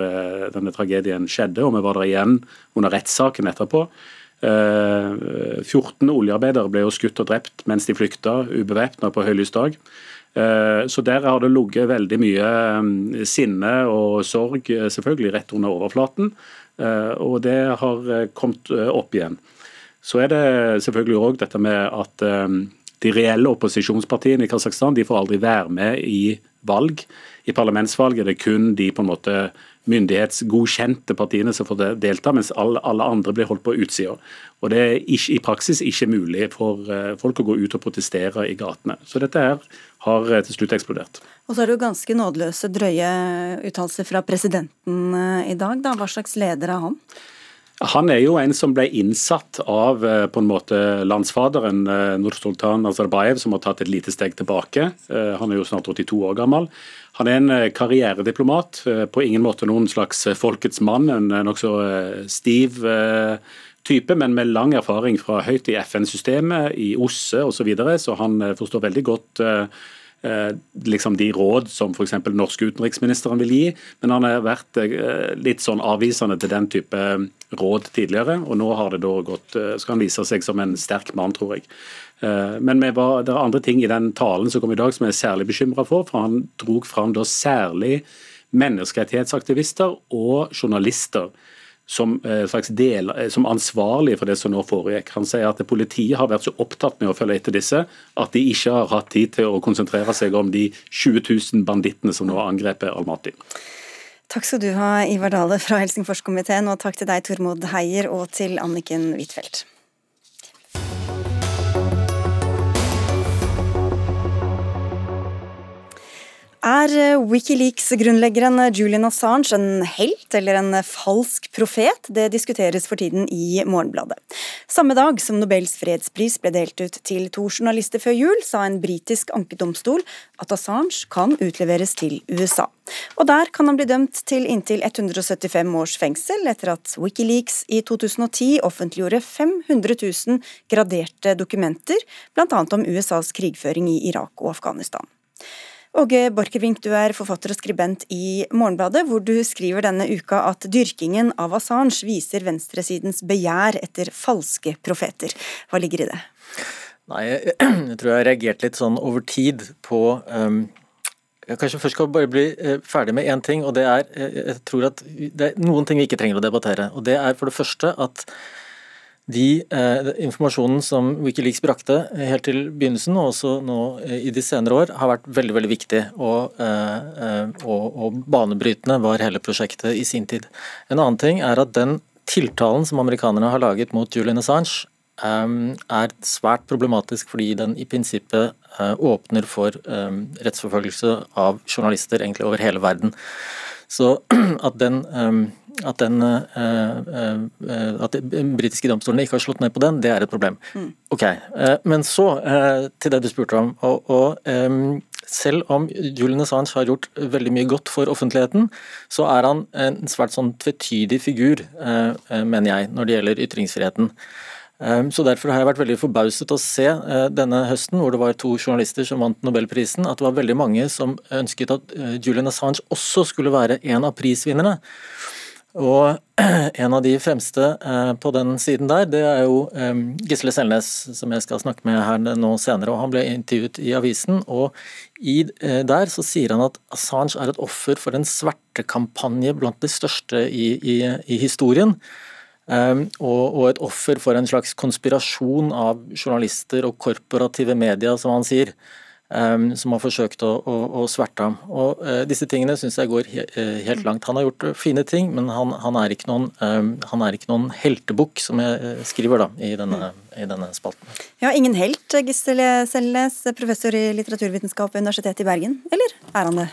denne tragedien skjedde, og vi var der igjen under rettssaken etterpå. 14 oljearbeidere ble jo skutt og drept mens de flykta ubevæpna på høylys dag. Eh, så der har det ligget veldig mye sinne og sorg, eh, selvfølgelig rett under overflaten. Eh, og det har kommet opp igjen. Så er det selvfølgelig òg dette med at de reelle opposisjonspartiene i Kasakhstan de får aldri være med i valg. I parlamentsvalget er det kun de på en måte myndighetsgodkjente partiene som får delta, mens alle, andre blir holdt på utsida. Og Det er ikke, i praksis ikke mulig for uh, folk å gå ut og protestere i gatene. Så dette her har uh, til slutt eksplodert. Og så er det jo ganske nådeløse, drøye uttalelser fra presidenten uh, i dag. Da. Hva slags leder er han? Han er jo en som ble innsatt av på en måte landsfaderen Nursultan Nazarbayev, som har tatt et lite steg tilbake. Han er jo snart 82 år gammel. Han er en eh, karrierediplomat, eh, på ingen måte noen slags eh, folkets mann. En nokså stiv type, men med lang erfaring fra høyt i FN-systemet, i OSSE osv. Så, videre, så han forstår veldig godt liksom de råd som f.eks. norske utenriksministeren vil gi, men han har vært litt sånn avvisende til den type råd tidligere. og Nå har det da gått, skal han vise seg som en sterk mann, tror jeg. Eh, men var, det er andre ting i den talen som kom i dag som jeg er særlig bekymra for. for Han drog fram da særlig menneskerettighetsaktivister og journalister som, eh, del, eh, som ansvarlige for det som nå foregikk. Han sier at politiet har vært så opptatt med å følge etter disse at de ikke har hatt tid til å konsentrere seg om de 20 000 bandittene som nå har angrepet Almaty. Takk skal du ha, Ivar Dale fra Helsingforskomiteen, og takk til deg, Tormod Heier, og til Anniken Huitfeldt. Er eh, Wikileaks-grunnleggeren Julian Assange en helt eller en falsk profet? Det diskuteres for tiden i Morgenbladet. Samme dag som Nobels fredspris ble delt ut til to journalister før jul, sa en britisk ankedomstol at Assange kan utleveres til USA. Og der kan han bli dømt til inntil 175 års fengsel etter at Wikileaks i 2010 offentliggjorde 500 000 graderte dokumenter, bl.a. om USAs krigføring i Irak og Afghanistan. Åge Borchgrevink, du er forfatter og skribent i Morgenbladet, hvor du skriver denne uka at dyrkingen av Assange viser venstresidens begjær etter falske profeter. Hva ligger i det? Nei, jeg, (clears throat) tror jeg har reagert litt sånn over tid på um, jeg kanskje først skal bare bli uh, ferdig med én ting, og det er uh, Jeg tror at det er noen ting vi ikke trenger å debattere. og Det er for det første at de eh, informasjonen som Wikileaks brakte eh, helt til begynnelsen, og også nå eh, i de senere år, har vært veldig veldig viktig. Og, eh, eh, og, og, banebrytende var hele prosjektet i sin tid. En annen ting er at den tiltalen som amerikanerne har laget mot Julian Assange, eh, er svært problematisk fordi den i prinsippet åpner for rettsforfølgelse av journalister egentlig over hele verden. Så (clears throat) at den at den, eh, eh, at de britiske domstolene ikke har slått ned på den, det er et problem. Mm. Ok, eh, Men så til det du spurte om. og, og selv om Julian Assange har gjort veldig mye godt for offentligheten, så er han en svært sånn tvetydig figur, mener jeg, når det gjelder ytringsfriheten. Så Derfor har jeg vært veldig forbauset å se denne høsten, hvor det var to journalister som vant Nobelprisen, at det var veldig mange som ønsket at Julian Assange også skulle være en av prisvinnerne. Og (clears throat) en av de fremste eh, på den siden der, det er jo eh, Gisle Selnes, som jeg skal snakke med her nå senere. og Han ble intervjuet i avisen, og i, eh, der så sier han at Assange er et offer for en svertekampanje blant de største i, i, i historien. Og, og, et offer for en slags konspirasjon av journalister og korporative medier, som han sier. Ehm, som har forsøkt å, å, å sverte ham. Og uh, Disse tingene syns jeg går he eh, helt langt. Han har gjort eh, fine ting, men han, han er ikke noen, um, han er ikke noen heltebukk, som jeg skriver da, i denne, i denne spalten. Ja, Ingen helt, Gisle Selnes, professor i litteraturvitenskap ved Universitetet i Bergen, eller er han det?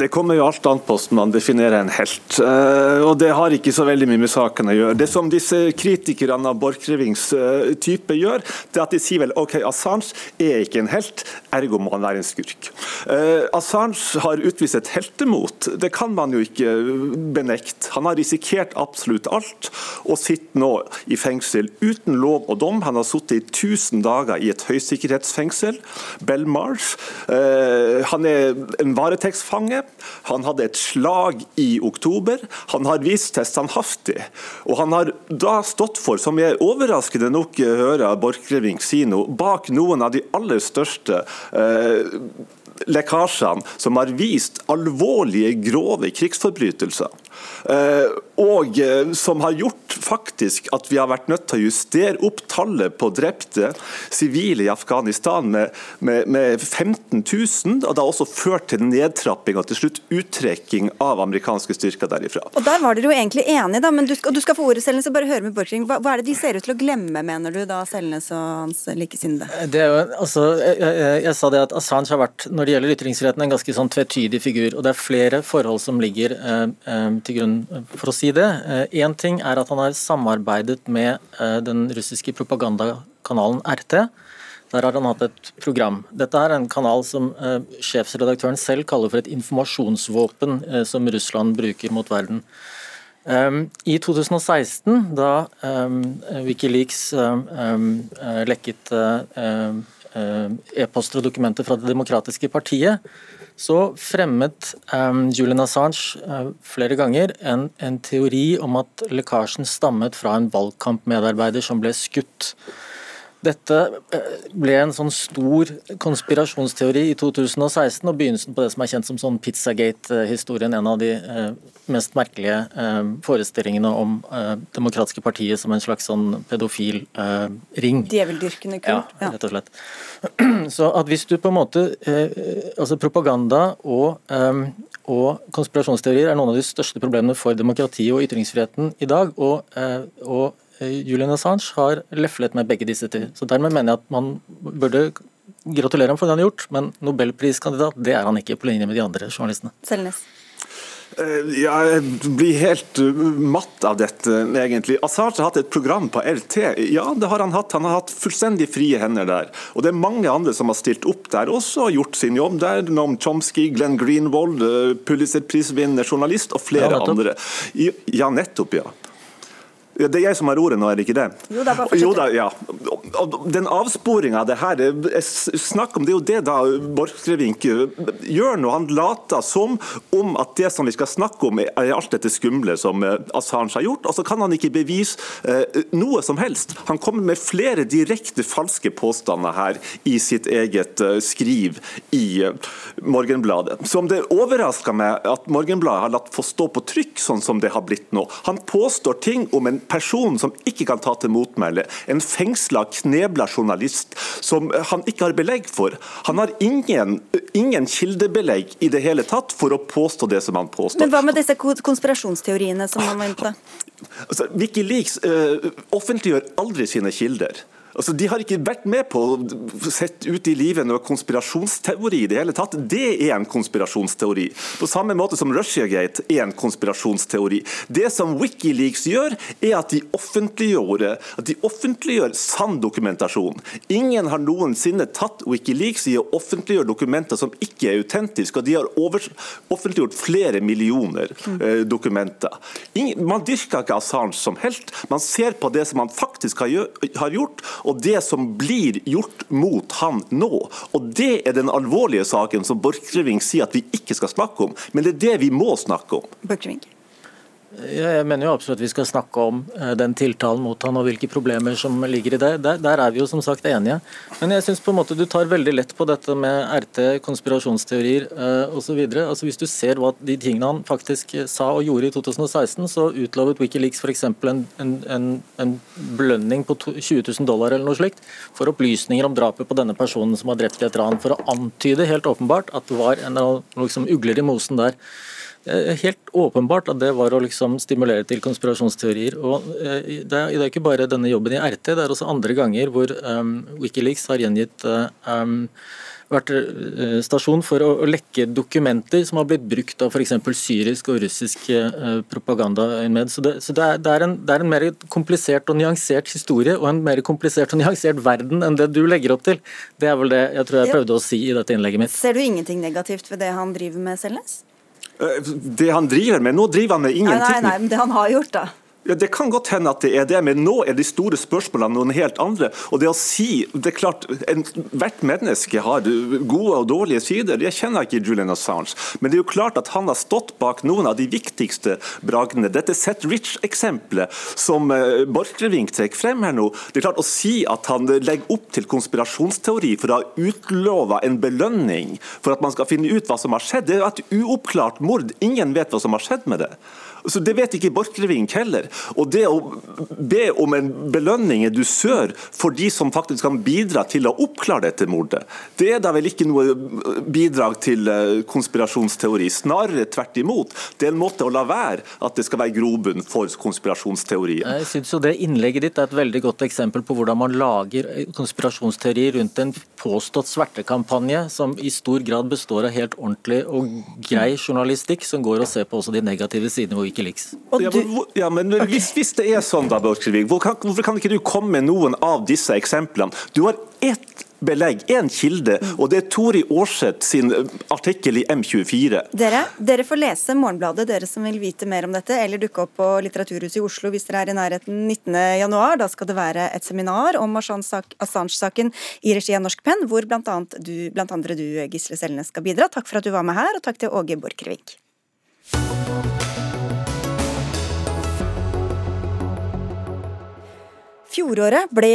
Det kommer jo alt an på hvordan man definerer en helt. Eh, og Det har ikke så veldig mye med saken å gjøre. Det som disse kritikerne av Borchgrevinks eh, type gjør, det er at de sier vel ok, Assange er ikke en helt, ergo må han være en skurk. Eh, Assange har utvist et heltemot, det kan man jo ikke benekte. Han har risikert absolutt alt, og sitter nå i fengsel uten lov og dom. Han har sittet i 1000 dager i et høysikkerhetsfengsel, Belmarsh. Han er en varetektsfanger fange. Han hadde et slag i oktober. Han har vist seg standhaftig. Og han har da stått for, som jeg overraskende nok hører Borchgrevink si nå, bak noen av de aller største eh, lekkasjene som har vist alvorlige, grove krigsforbrytelser. Eh, og eh, som har gjort faktisk at vi har vært nødt til å justere opp tallet på drepte sivile i Afghanistan med, med, med 15 000. Og det har også ført til nedtrapping og til slutt uttrekking av amerikanske styrker derifra. Og Der var dere jo egentlig enige, da, men du skal, du skal få ordet, Selnes, og bare høre med Borching. Hva, hva, er det de ser ut til å glemme, mener du, da, Selnes og hans likesinnede? Det er jo, altså, jeg, jeg, jeg, sa det at Assange har vært, når det gjelder ytringsfriheten, en ganske sånn tvetydig figur. og Det er flere forhold som ligger eh, eh til grunn for å si det. Én eh, ting er at han har samarbeidet med eh, den russiske propagandakanalen RT. Der har han hatt et program. Dette er en kanal som eh, sjefsredaktøren selv kaller for et informasjonsvåpen som Russland bruker mot verden. I 2016, da Wikileaks lekket e-poster og dokumenter fra Det demokratiske partiet, så fremmet um, Julian Assange uh, flere ganger en, en, teori om at lekkasjen stammet fra en valgkampmedarbeider som ble skutt. Dette eh, ble en sånn stor konspirasjonsteori i 2016, og begynnelsen på det som er kjent som sånn Pizzagate-historien. En av de eh, mest merkelige eh, forestillingene om demokratiske partier som en slags sånn pedofil ring. Djeveldyrkende kult. Ja, rett og slett. (clears throat) Så at hvis du på en måte Altså propaganda og, og konspirasjonsteorier er noen av de største problemene for demokratiet og ytringsfriheten i dag. og, og Julian Assange har leflet med begge disse til. Så Dermed mener jeg at man burde gratulere ham for det han har gjort, men nobelpriskandidat det er han ikke, på linje med de andre journalistene. Selnes. Eh, jeg blir helt uh, matt av dette, egentlig. Assange har hatt et program på LT. Ja, det har han hatt. Han har hatt fullstendig frie hender der. Og det er mange andre som har stilt opp der også, og gjort sin jobb der. Noam Chomsky, Glenn Greenwald, Pulitzer-prisvinnende journalist og flere ja, andre. Ja, nettopp, ja. Det er jeg som har ordet nå, er det ikke det? Jo da, bare jo, da, ja. Den avsporinga det her snakk om, det er jo det da Borchgrevink gjør nå. Han later som om at det som vi skal snakke om, er alt dette skumle som eh, Assange har gjort. Og så kan han ikke bevise eh, noe som helst. Han kommer med flere direkte falske påstander her i sitt eget eh, skriv i Morgenbladet. Som det overrasker meg at Morgenbladet har latt få stå på trykk, sånn som det har blitt nå. Han påstår ting om en person som ikke kan ta til motmæle. En fengsla, knebla journalist som han ikke har belegg for. Han har ingen, ingen kildebelegg i det hele tatt for å påstå det som han påstår. Men hva med disse konspirasjonsteoriene som han var inne på? Altså, Wikileaks uh, offentliggjør aldri sine kilder. Altså, De har ikke vært med på å sette ut i livet noe konspirasjonsteori i det hele tatt. Det er en konspirasjonsteori. På samme måte som Russiagate er en konspirasjonsteori. Det som Wikileaks gjør, er at de offentliggjør, at de offentliggjør sann dokumentasjon. Ingen har noensinne tatt Wikileaks i å offentliggjøre dokumenter som ikke er autentiske, og de har over, offentliggjort flere millioner eh, dokumenter. Ingen, man dyrker ikke Assange som helt. Man ser på det som han faktisk har gjort og det som blir gjort mot han nå. Og Det er den alvorlige saken som Borchgrevink sier at vi ikke skal snakke om, men det er det vi må snakke om. Borchgrevink. Jeg mener jo absolutt at vi skal snakke om eh, den tiltalen mot han og hvilke problemer som ligger i det. Der, der er vi jo som sagt enige. Men jeg syns du tar veldig lett på dette med RT, konspirasjonsteorier uh, osv. Altså, hvis du ser hva de tingene han faktisk sa og gjorde i 2016, så utlovet Wikileaks f.eks. En, en, en belønning på 20 000 dollar eller noe slikt for opplysninger om drapet på denne personen som var drept i et ran, for å antyde helt åpenbart at det var en liksom, ugler i mosen der. Eh, helt åpenbart at det var å liksom stimulere til konspirasjonsteorier. og eh, Det er, ikke bare denne jobben i RT, det er også andre ganger hvor um, Wikileaks har gjengitt um, vært stasjon for å, lekke dokumenter som har blitt brukt av f.eks. syrisk og russisk propaganda. Så, det, så det, er, det, er en, det, er, en, mer komplisert og nyansert historie og en mer komplisert og nyansert verden enn det du legger opp til. Det er vel det jeg tror jeg prøvde å si i dette innlegget mitt. Ser du ingenting negativt ved det han driver med, Selnes? Eh, det han driver med Nå driver han med ingenting. Nei, nei, nei, men det han har gjort, da. Ja, Det kan godt hende at det er det, men nå er de store spørsmålene noen helt andre. Og det å si, det er klart, en, Hvert menneske har gode og dårlige sider. Jeg kjenner ikke Julian Assange, men det er jo klart at han har stått bak noen av de viktigste bragdene. Dette Set Rich-eksempelet som uh, Borchgrevink trekker frem her nå, det er klart å si at han legger opp til konspirasjonsteori for å ha utlova en belønning for at man skal finne ut hva som har skjedd, det er jo et uoppklart mord. Ingen vet hva som har skjedd med det. Så Det vet ikke Borchgrevink heller. Og Det å be om en belønning er dusør for de som faktisk kan bidra til å oppklare dette mordet, det er da vel ikke noe bidrag til eh, konspirasjonsteori. Snarere tvert imot. Det er en måte å la være at det skal være grobunn for konspirasjonsteorien. Jeg synes jo det Innlegget ditt er et veldig godt eksempel på hvordan man lager konspirasjonsteori rundt en påstått svertekampanje som i stor grad består av helt ordentlig og grei journalistikk, som går og ser på også de negative sidene ved Wikileaks. Ja, men, ja, men hvis, hvis, det er sånn, da, Borchgrevink, hvorfor, hvorfor kan ikke du komme med noen av disse eksemplene? Du har ett belegg, én kilde, og det er Tori Aarseth sin eh, artikkel i M24. Dere, dere får lese Morgenbladet, dere som vil vite mer om dette, eller dukke opp på Litteraturhuset i Oslo hvis dere er i nærheten 19.1. Da skal det være et seminar om Assange-saken i regi av Norsk Penn, hvor blant, du, blant andre du, Gisle Selnes, skal bidra. Takk for at du var med her, og takk til Åge Borchgrevink. Fjoråret ble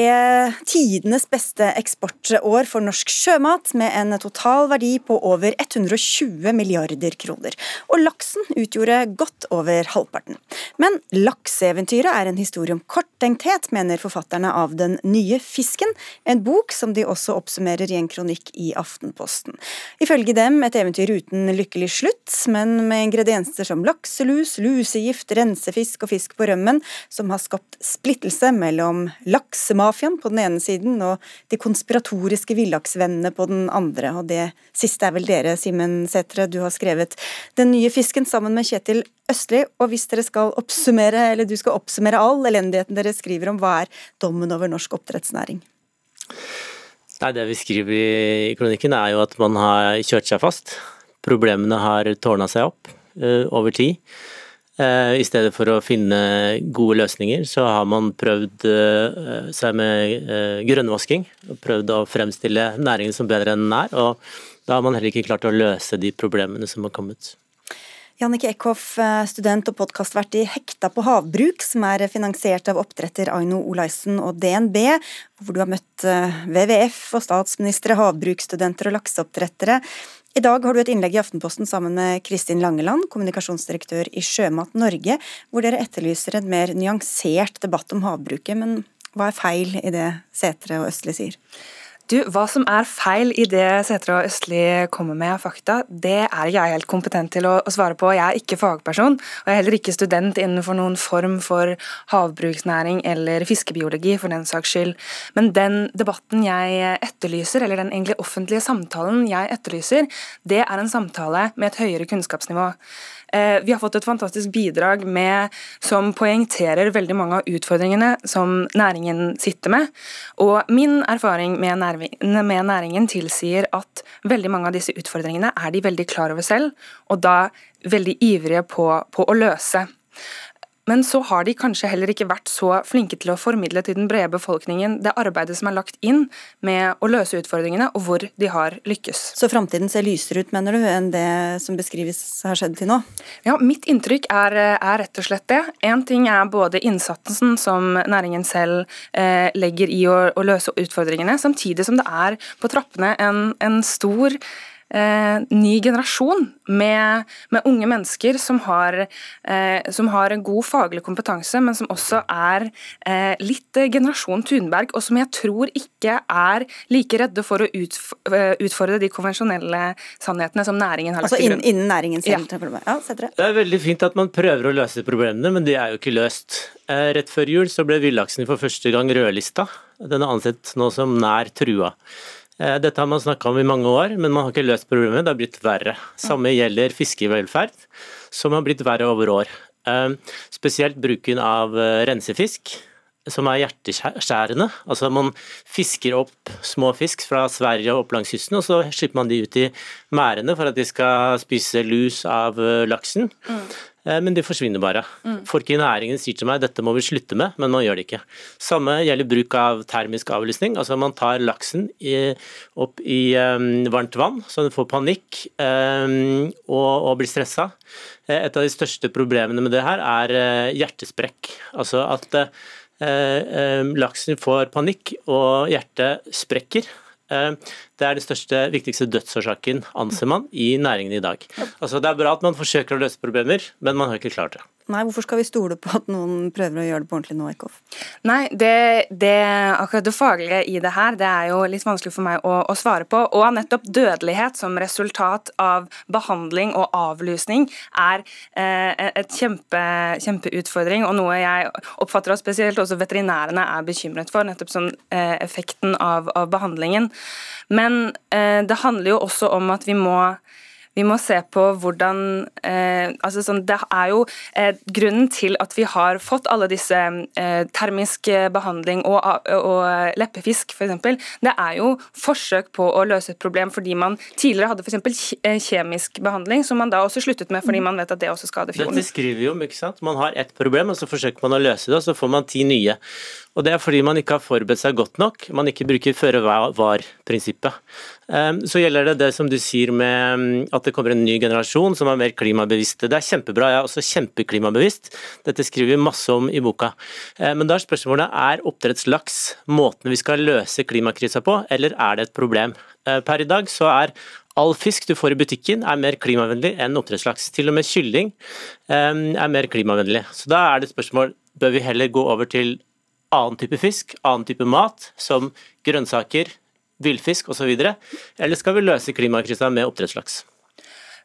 tidenes beste eksportår for norsk sjømat, med en total verdi på over 120 milliarder kroner. Og laksen utgjorde godt over halvparten. Men lakseeventyret er en historie om korttenkthet, mener forfatterne av Den nye fisken, en bok som de også oppsummerer i en kronikk i Aftenposten. Ifølge dem et eventyr uten lykkelig slutt, men med ingredienser som lakselus, lusegift, rensefisk og fisk på rømmen, som har skapt splittelse mellom laksemafiaen på den ene siden og de konspiratoriske villaksvennene på den andre. Og det siste er vel dere, Simen Sætre. Du har skrevet Den nye fisken sammen med Kjetil Østli. Og hvis dere skal oppsummere, eller du skal oppsummere all elendigheten dere skriver om, hva er dommen over norsk oppdrettsnæring? Nei, Det vi skriver i kronikken er jo at man har kjørt seg fast. Problemene har tårna seg opp uh, over tid. Eh, I stedet for å finne gode løsninger, så har man prøvd eh, seg med grønnvasking. grønnvasking. Prøvd å fremstille næringen som bedre enn den er. Og da har man heller ikke klart å løse de problemene som har kommet. Jannike Eckhoff, student og podkastvert i Hekta på havbruk, som er finansiert av oppdretter Aino Olaisen og DNB, hvor du har møtt WWF og statsministre, havbruksstudenter og lakseoppdrettere. I dag har du et innlegg i Aftenposten sammen med Kristin Langeland, kommunikasjonsdirektør i Sjømat Norge, hvor dere etterlyser en mer nyansert debatt om havbruket. Men hva er feil i det Setre og Østli sier? Du, Hva som er feil i det Sætre og Østli kommer med av fakta, det er jeg helt kompetent til å, svare på. Jeg er ikke fagperson, og jeg er heller ikke student innenfor noen form for havbruksnæring eller fiskebiologi, for den saks skyld. Men den debatten jeg etterlyser, eller den egentlig offentlige samtalen jeg etterlyser, det er en samtale med et høyere kunnskapsnivå. Eh, vi har fått et fantastisk bidrag med, som poengterer veldig mange av utfordringene som næringen sitter med. Og min erfaring med med næringen tilsier at veldig mange av disse utfordringene er de veldig klar over selv, og da veldig ivrige på, på å løse. Men så har de kanskje heller ikke vært så flinke til å formidle til den brede befolkningen det arbeidet som er lagt inn med å løse utfordringene, og hvor de har lykkes. Så framtiden ser lysere ut, mener du, enn det som beskrives har skjedd til nå? Ja, mitt inntrykk er, er rett og slett det. Én ting er både innsatsen som næringen selv eh, legger i å, å, løse utfordringene, samtidig som det er på trappene en, en stor eh, ny generasjon med, med, unge mennesker som har, eh, som har, en god faglig kompetanse, men som også er eh, litt generasjon Thunberg, og som jeg tror ikke er like redde for å eh, utfordre de konvensjonelle sannhetene som næringen har lagt altså, til grunn. Innen næringen selv? Ja. Ja, det er veldig fint at man prøver å løse problemene, men de er jo ikke løst. Eh, rett før jul så ble villaksen for første gang rødlista. Den er ansett nå som nær trua. Eh, dette har man snakka om i mange år, men man har ikke løst problemet. Det har blitt verre. Samme gjelder fiskevelferd, som har blitt verre over år. Eh, spesielt bruken av eh, rensefisk, som er hjerteskjærende. Altså Man fisker opp små fisk fra Sverige og opp langs kysten, og så slipper man de ut i merdene for at de skal spise lus av laksen. Mm. Eh, men de forsvinner bare. Mm. Folk i næringen sier til meg dette må vi slutte med, men man gjør det ikke. Samme gjelder bruk av termisk avlysning. Altså man tar laksen i, opp i um, varmt vann, så den får panikk um, og, og, blir stressa. Eh, et av de største problemene med det her er uh, hjertesprekk. Altså at uh, laksen får panikk og hjertet sprekker. Eh, det er den største, viktigste dødsårsaken, anser man, i næringen i dag. Altså, det er bra at man forsøker å løse problemer, men man har ikke klart det. Nei, Hvorfor skal vi stole på at noen prøver å gjøre det på ordentlig nå, Eckhoff? Nei, det, det, akkurat det faglige i det her, det er jo litt vanskelig for meg å, å, svare på. Og nettopp dødelighet som resultat av behandling og avlusning er eh, et kjempe, kjempeutfordring, og noe jeg oppfatter at spesielt også veterinærene er bekymret for, nettopp som eh, effekten av, av, behandlingen. Men eh, det handler jo også om at vi må vi må se på hvordan eh, altså sånn, Det er jo eh, grunnen til at vi har fått alle disse eh, termisk behandling og, og leppefisk f.eks. Det er jo forsøk på å løse et problem fordi man tidligere hadde f.eks. Eh, kjemisk behandling, som man da også sluttet med fordi man vet at det også skader fjorden. Dette skriver jo, ikke sant? Man har ett problem, og så forsøker man å løse det, og så får man ti nye. Og Det er fordi man ikke har forberedt seg godt nok, man ikke bruker føre var-prinsippet. Ehm, så gjelder det det som du sier med mm, at det kommer en ny generasjon som er mer klimabevisste. Det er kjempebra, jeg er også kjempeklimabevisst. Dette skriver vi masse om i boka. Ehm, men da er spørsmålet er oppdrettslaks måten vi skal løse klimakrisa på, eller er det et problem? Ehm, per i dag så er All fisk du får i butikken er mer klimavennlig enn oppdrettslaks. Til og med kylling er mer klimavennlig. Så da er det et spørsmål bør vi heller gå over til annen type fisk, annen type mat, som grønnsaker, villfisk osv., eller skal vi løse klimakrisa med oppdrettslaks?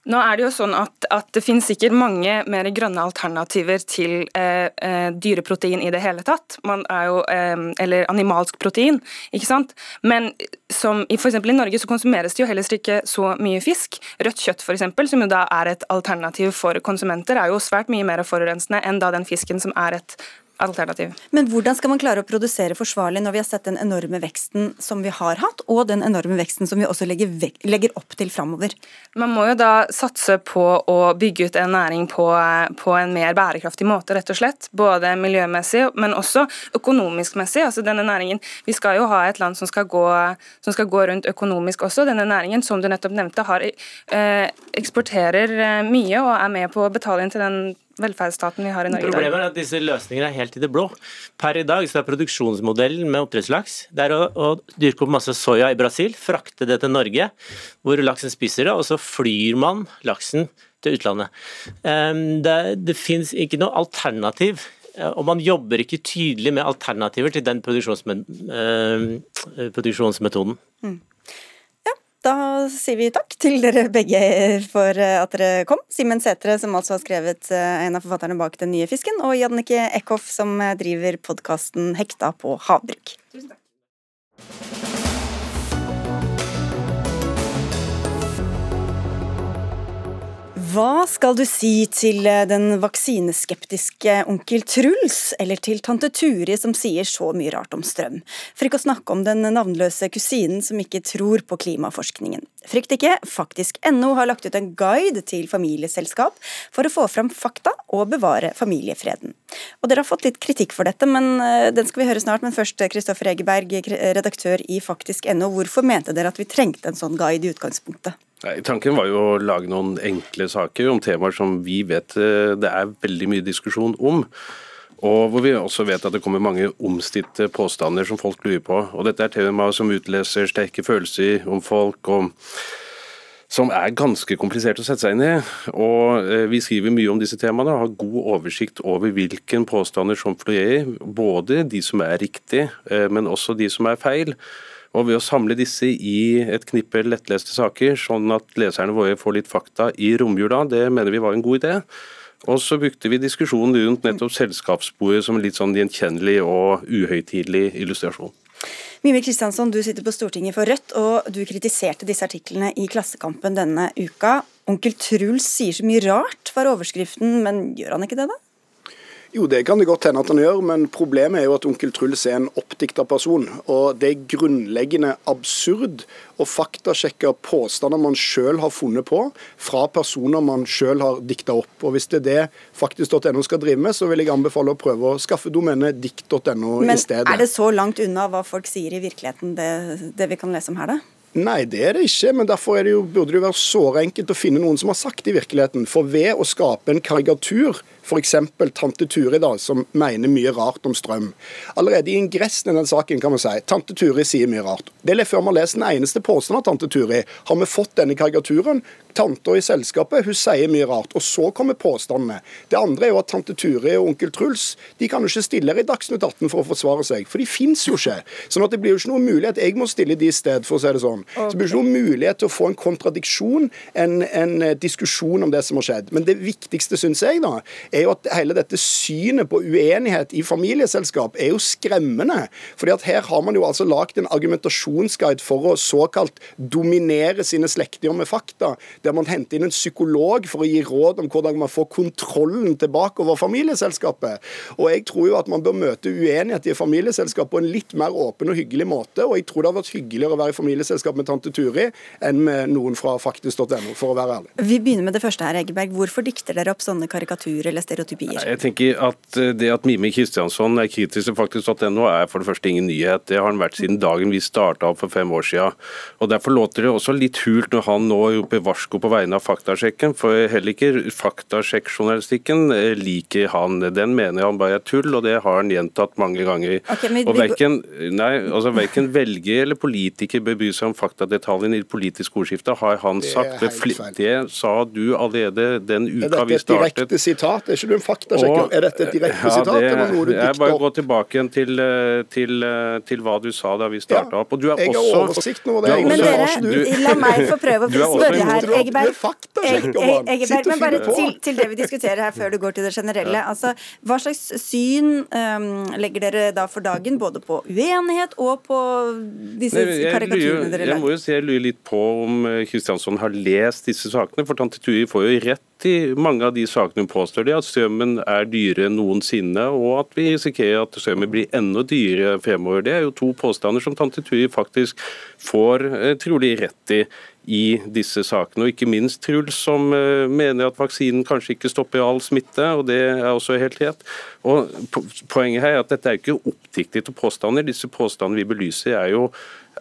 Nå er Det jo sånn at, at det finnes sikkert mange mer grønne alternativer til eh, eh, dyreprotein i det hele tatt. Jo, eh, eller animalsk protein. ikke sant? Men som i, for i Norge så konsumeres det jo heller ikke så mye fisk. Rødt kjøtt for eksempel, som jo da er et alternativ for konsumenter, er jo svært mye mer forurensende enn da den fisken som er et alternativ. Men hvordan skal man klare å produsere forsvarlig når vi har sett den enorme veksten som vi har hatt, og den enorme veksten som vi også legger, legger opp til framover? Man må jo da satse på å bygge ut en næring på, på, en mer bærekraftig måte, rett og slett. Både miljømessig, men også økonomisk messig. Altså denne næringen, Vi skal jo ha et land som skal gå, som skal gå rundt økonomisk også. Denne næringen, som du nettopp nevnte, har, eh, eksporterer eh, mye og er med på å betale inn til den velferdsstaten vi har i Norge. Problemet er at disse løsningene er helt i det blå. Per i dag så er produksjonsmodellen med oppdrettslaks det er å, å dyrke opp masse soya i Brasil, frakte det til Norge, hvor laksen spiser det, og så flyr man laksen til utlandet. Ehm, det, det finnes ikke noe alternativ eh, og man jobber ikke tydelig med alternativer til den ehm, produksjonsmetoden. Mm. Da sier vi takk til dere begge for eh, at dere kom. Simen Sætre, som altså har skrevet eh, en av forfatterne bak Den nye fisken, og Jannike Eckhoff, som eh, driver podkasten Hekta på havbruk. Tusen takk. Hva skal du si til eh, den vaksineskeptiske onkel Truls, eller til tante Turi som sier så mye rart om strøm? For ikke å snakke om den navnløse kusinen som ikke tror på klimaforskningen. Frykt ikke, faktisk.no har lagt ut en guide til familieselskap for å få fram fakta og bevare familiefreden. Og Dere har fått litt kritikk for dette, men eh, den skal vi høre snart. Men først, Kristoffer Egeberg, redaktør i faktisk.no. Hvorfor mente dere at vi trengte en sånn guide i utgangspunktet? Nei, Tanken var jo å lage noen enkle saker om temaer som vi vet eh, det er veldig mye diskusjon om. Og hvor vi også vet at det kommer mange omstridte påstander som folk lurer på. Og Dette er temaer som utleser sterke følelser om folk, og som er ganske komplisert å sette seg inn i. Og eh, Vi skriver mye om disse temaene og har god oversikt over hvilke påstander som florerer. Både de som er riktige, eh, men også de som er feil. Og Ved å samle disse i et knippe lettleste saker, sånn at leserne våre får litt fakta i romjula, det mener vi var en god idé. Og så brukte vi diskusjonen rundt nettopp selskapssporet som en litt sånn gjenkjennelig og uhøytidelig illustrasjon. Mimir Kristiansson, du sitter på Stortinget for Rødt, og du kritiserte disse artiklene i Klassekampen denne uka. Onkel Truls sier så mye rart, var overskriften, men gjør han ikke det, da? Jo, det kan det godt hende at han gjør, men problemet er jo at onkel Truls er en oppdikta person. Og det er grunnleggende absurd å faktasjekke påstander man sjøl har funnet på, fra personer man sjøl har dikta opp. Og Hvis det er det faktisk.no skal drive med, så vil jeg anbefale å prøve å skaffe domenet dikt.no i stedet. Men er det så langt unna hva folk sier i virkeligheten, det, det vi kan lese om her, da? Nei, det er det ikke. Men derfor det jo, burde det jo være såre enkelt å finne noen som har sagt det i virkeligheten. For ved å skape en karikatur F.eks. tante Turi, da, som mener mye rart om strøm. Allerede i ingressen i den saken kan man si tante Turi sier mye rart. Det er før man lest den eneste påstanden av tante Turi. Har vi fått denne karikaturen? Tanta i selskapet hun sier mye rart. Og så kommer påstandene. Det andre er jo at tante Turi og onkel Truls de kan jo ikke stille her i Dagsnytt 18 for å forsvare seg, for de fins jo ikke. Sånn at det blir jo ikke noe mulighet. Jeg må stille de i sted, for å si det sånn. Så det blir ikke noe mulighet til å få en kontradiksjon, en, en diskusjon om det som har skjedd. Men det viktigste, syns jeg, da, er jo at hele dette synet på uenighet i familieselskap er jo skremmende. fordi at her har man jo altså lagd en argumentasjonsguide for å såkalt dominere sine slektninger med fakta. Der man henter inn en psykolog for å gi råd om hvordan man får kontrollen tilbake over familieselskapet. Og jeg tror jo at man bør møte uenighet i familieselskap på en litt mer åpen og hyggelig måte. Og jeg tror det har vært hyggeligere å være i familieselskap med tante Turi enn med noen fra faktisk.no, for å være ærlig. Vi begynner med det første her, Egeberg. Hvorfor dikter dere opp sånne karikaturer eller stereotypier? Jeg tenker at eh, Det at Mimi Kristiansson er kritisk til faktisk.no er for det første ingen nyhet. Det har han vært siden dagen vi starta opp for fem år siden. Og Derfor låter det også litt hult når han nå roper varsko på vegne av faktasjekken. For heller ikke faktasjekkjournalistikken eh, liker han. Den mener han bare er tull, og det har han gjentatt mange ganger. Okay, men og verken, nei, altså verken velger eller politiker bør bry seg om faktadetaljene i det politiske ordskiftet, har han Det er sagt. Det, det sa du allerede den Er uka dette vi et startet. direkte sitat? Er ikke du en faktasjekker? Er dette et direkte Ja, sitat, det- eller noe du Jeg bare opp? går tilbake igjen til, eh, til, eh, til hva du sa da vi starta opp. Og du er jeg har oversikt nå. over det, du er. Men dere, du- la meg få prøve å er også spørre her, er- Egeberg. er Sitt og bare på. til, til det vi diskuterer her, før du går til det generelle. Altså, hva slags syn um, legger dere da for dagen, både på uenighet og på disse Nei, jeg, karikaturene dere jeg må lager? jo se jeg lurer litt på om eh, Kristiansson har lest disse sakene. For tante Tui får jo rett i mange av de sakene hun påstår. Det at strømmen er dyrere enn noensinne, og at vi risikerer at strømmen blir enda dyrere fremover. Det er jo to påstander som tante Tui faktisk får eh, trolig rett i i disse sakene, og ikke minst Truls, som eh, mener at vaksinen kanskje ikke stopper all smitte, og det er også helt rett. Og Poenget her er at dette er ikke oppdiktede påstander. Disse påstandene vi belyser er jo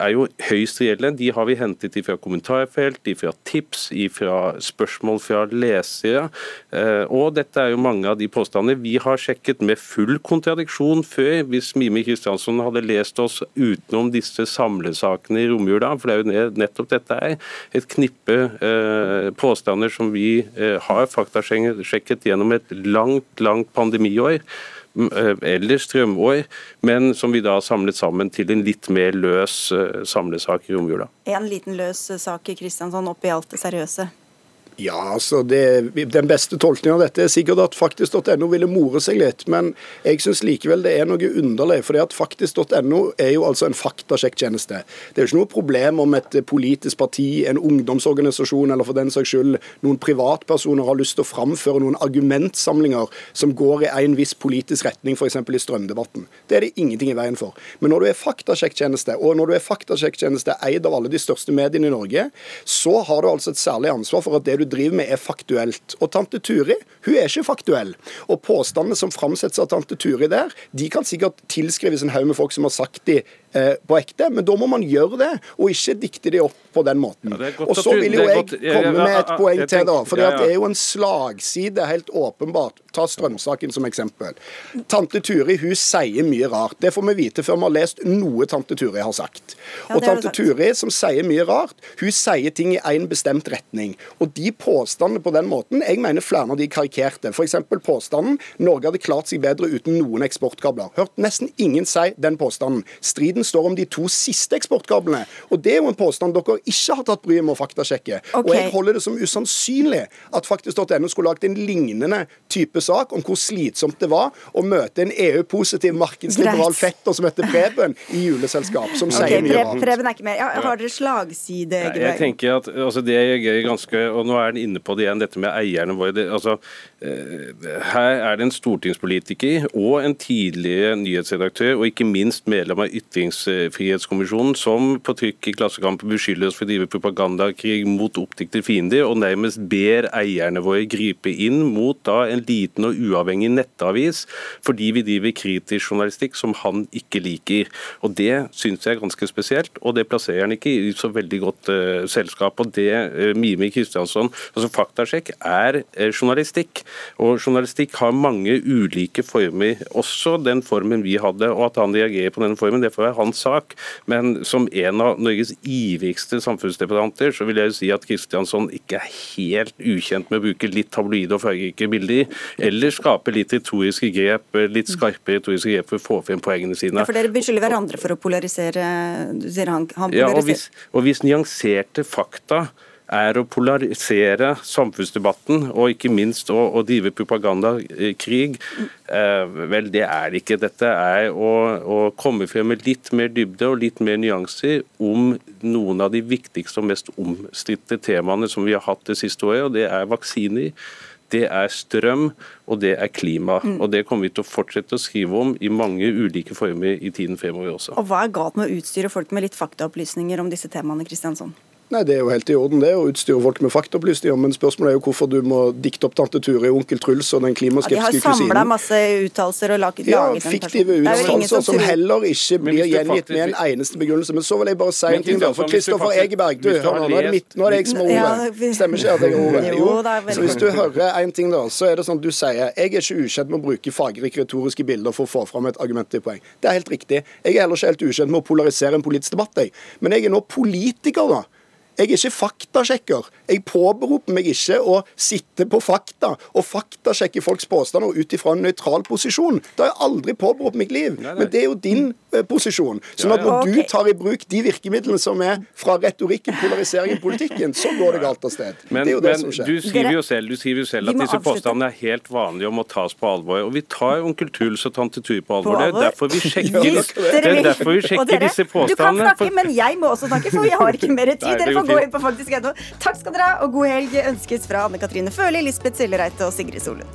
er jo høyst reelle. De har vi hentet ifra kommentarfelt, ifra tips, ifra spørsmål fra lesere. Eh, Og dette er jo mange av de påstandene vi har sjekket med full kontradiksjon før, hvis Mimi Kristiansson hadde lest oss utenom disse samlesakene i romjula. For det er jo nettopp dette er et knippe eh, påstander som vi eh, har faktasjekket gjennom et langt, langt pandemiår eller strømår, men som vi da har samlet sammen til en litt mer løs eh, samlesak i romjula. En liten løs sak i Kristiansand oppi alt det seriøse. Ja, altså det, Den beste tolkningen av dette er sikkert at faktisk.no ville more seg litt, men jeg syns likevel det er noe underlig. For faktisk.no er jo altså en faktasjekktjeneste. Det er jo ikke noe problem om et politisk parti, en ungdomsorganisasjon eller for den saks skyld noen privatpersoner har lyst til å framføre noen argumentsamlinger som går i en viss politisk retning, f.eks. i strømdebatten. Det er det ingenting i veien for. Men når du er faktasjekktjeneste, og når du er faktasjekktjeneste eid av alle de største mediene i Norge, så har du altså et særlig ansvar for at det du driver med er faktuelt. Og tante Turi hun er ikke faktuell. Og påstandene som framsettes av tante Turi der, de kan sikkert tilskrives en haug med folk som har sagt de på ekte, men da må man gjøre det, og ikke dikte de opp på den måten. er og så vil jo jeg ja, ja, komme med et poeng til, da. For ja, ja. det er jo en slagside, helt åpenbart. Ta strømsaken som eksempel. Tante Turi hun sier mye rart. Det får vi vite før vi har lest noe tante Turi har sagt. Og tante. Turi, som sier mye rart, hun sier ting i én bestemt retning. Og de påstandene på den måten, jeg mener flere av de karikerte. F.eks. påstanden Norge hadde klart seg bedre uten noen eksportkabler. Hørt nesten ingen si den påstanden. Striden står om de to siste eksportkablene. Og det er jo en påstand dere ikke har tatt bryet med å faktasjekke. Okay. Og jeg holder det som usannsynlig at faktisk.no skulle lagt en lignende type sak om hvor slitsomt det var å møte en EU-positiv markedsliberal Greit. fetter som heter Preben i juleselskap, som okay, sier mye rart. Preben er ikke mer. Ja, har dere slagside, Nei, Jeg tenker at altså, Det er gøy ganske, og nå er den inne på det igjen, dette med eierne våre. Det, altså, eh, her er det en stortingspolitiker og en tidligere nyhetsredaktør, og ikke minst medlem av Ytringsfrihetskommisjonen, som på trykk i Klassekampen beskylder oss for å drive propagandakrig mot oppdiktede fiender, og nærmest ber eierne våre gripe inn mot da en liten og uavhengig nettavis, fordi vi driver kritisk journalistikk som han ikke liker. Og Det syns jeg er ganske spesielt, og det plasserer han ikke i så veldig godt uh, selskap. Og det uh, Mimi Kristiansson altså Faktasjekk er uh, journalistikk, og journalistikk har mange ulike former, også den formen vi hadde. og At han reagerer på denne formen, det får være hans sak. Men som en av Norges ivrigste samfunnsdebattanter, så vil jeg jo si at Kristiansson ikke er helt ukjent med å bruke litt tabloide og fargerike bilder, eller skape litt retoriske grep, litt skarpe retoriske grep for å få frem poengene sine. Ja, for dere beskylder hverandre for å polarisere. Du sier han, han Ja, og hvis, og hvis nyanserte fakta er å polarisere samfunnsdebatten og ikke minst å, å drive propagandakrig. Eh, vel, det er det ikke. Dette er å, å, komme frem med litt mer dybde og litt mer nyanser om noen av de viktigste og mest omstridte temaene som vi har hatt det siste året, og det er vaksiner. Det er strøm, og det er klima. Mm. Og Det kommer vi til å fortsette å skrive om i mange ulike former i tiden fremover også. Og Hva er galt med å utstyre folk med litt faktaopplysninger om disse temaene, Kristiansson? Nei, Det er jo helt i orden det å utstyre folk med faktaopplysninger, men spørsmålet er jo hvorfor du må dikte opp tante Ture, onkel Truls og den klimaskeptiske kusinen. Ja, de har samla masse uttalelser og laget, ja, laget fiktive uttalelser som, som heller ikke blir gjengitt med en eneste begrunnelse. Men så vil jeg bare si en ting, da. For Kristoffer Egeberg, du, hør nå, nå er det mitt, nå er det jeg som har ordet. (laughs) Stemmer ikke at jeg har ordet? Jo, så hvis du hører en ting, da, så er det sånn at du sier jeg er ikke ukjent med å bruke fargerike retoriske bilder for å få fram et argument til poeng. Det er helt riktig. Jeg er heller ikke helt ukjent med å polarisere en politisk debatt, jeg. Men jeg er nå politiker, da. Jeg er ikke faktasjekker. Jeg påberoper meg ikke å sitte på fakta og faktasjekke folks påstander ut ifra en nøytral posisjon. Det har jeg aldri påberopt meg liv. Nei, nei. Men det er jo din eh, posisjon. Sånn at når du tar i bruk de virkemidlene som er fra retorikken, polariseringen, politikken, så går det galt av sted. Men, det er jo det som skjer. Du skriver jo selv, du skriver jo selv at disse påstandene er helt vanlige og må tas på alvor. Og vi tar onkel Tuls og tante Tue på alvor. (laughs) Det er derfor vi sjekker, det er derfor vi sjekker disse påstandene. Du kan snakke, men jeg må også snakke, for vi har ikke mer tid. Dere får gå inn på faktisk.no. Takk skal dere ha, og god helg ønskes fra Anne Katrine Føhli, Lisbeth Sellereite og Sigrid Solund.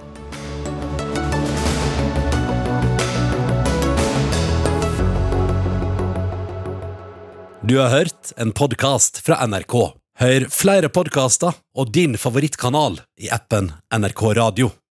Du har hørt en podkast fra NRK. Hør flere podkaster og din favorittkanal i appen NRK Radio.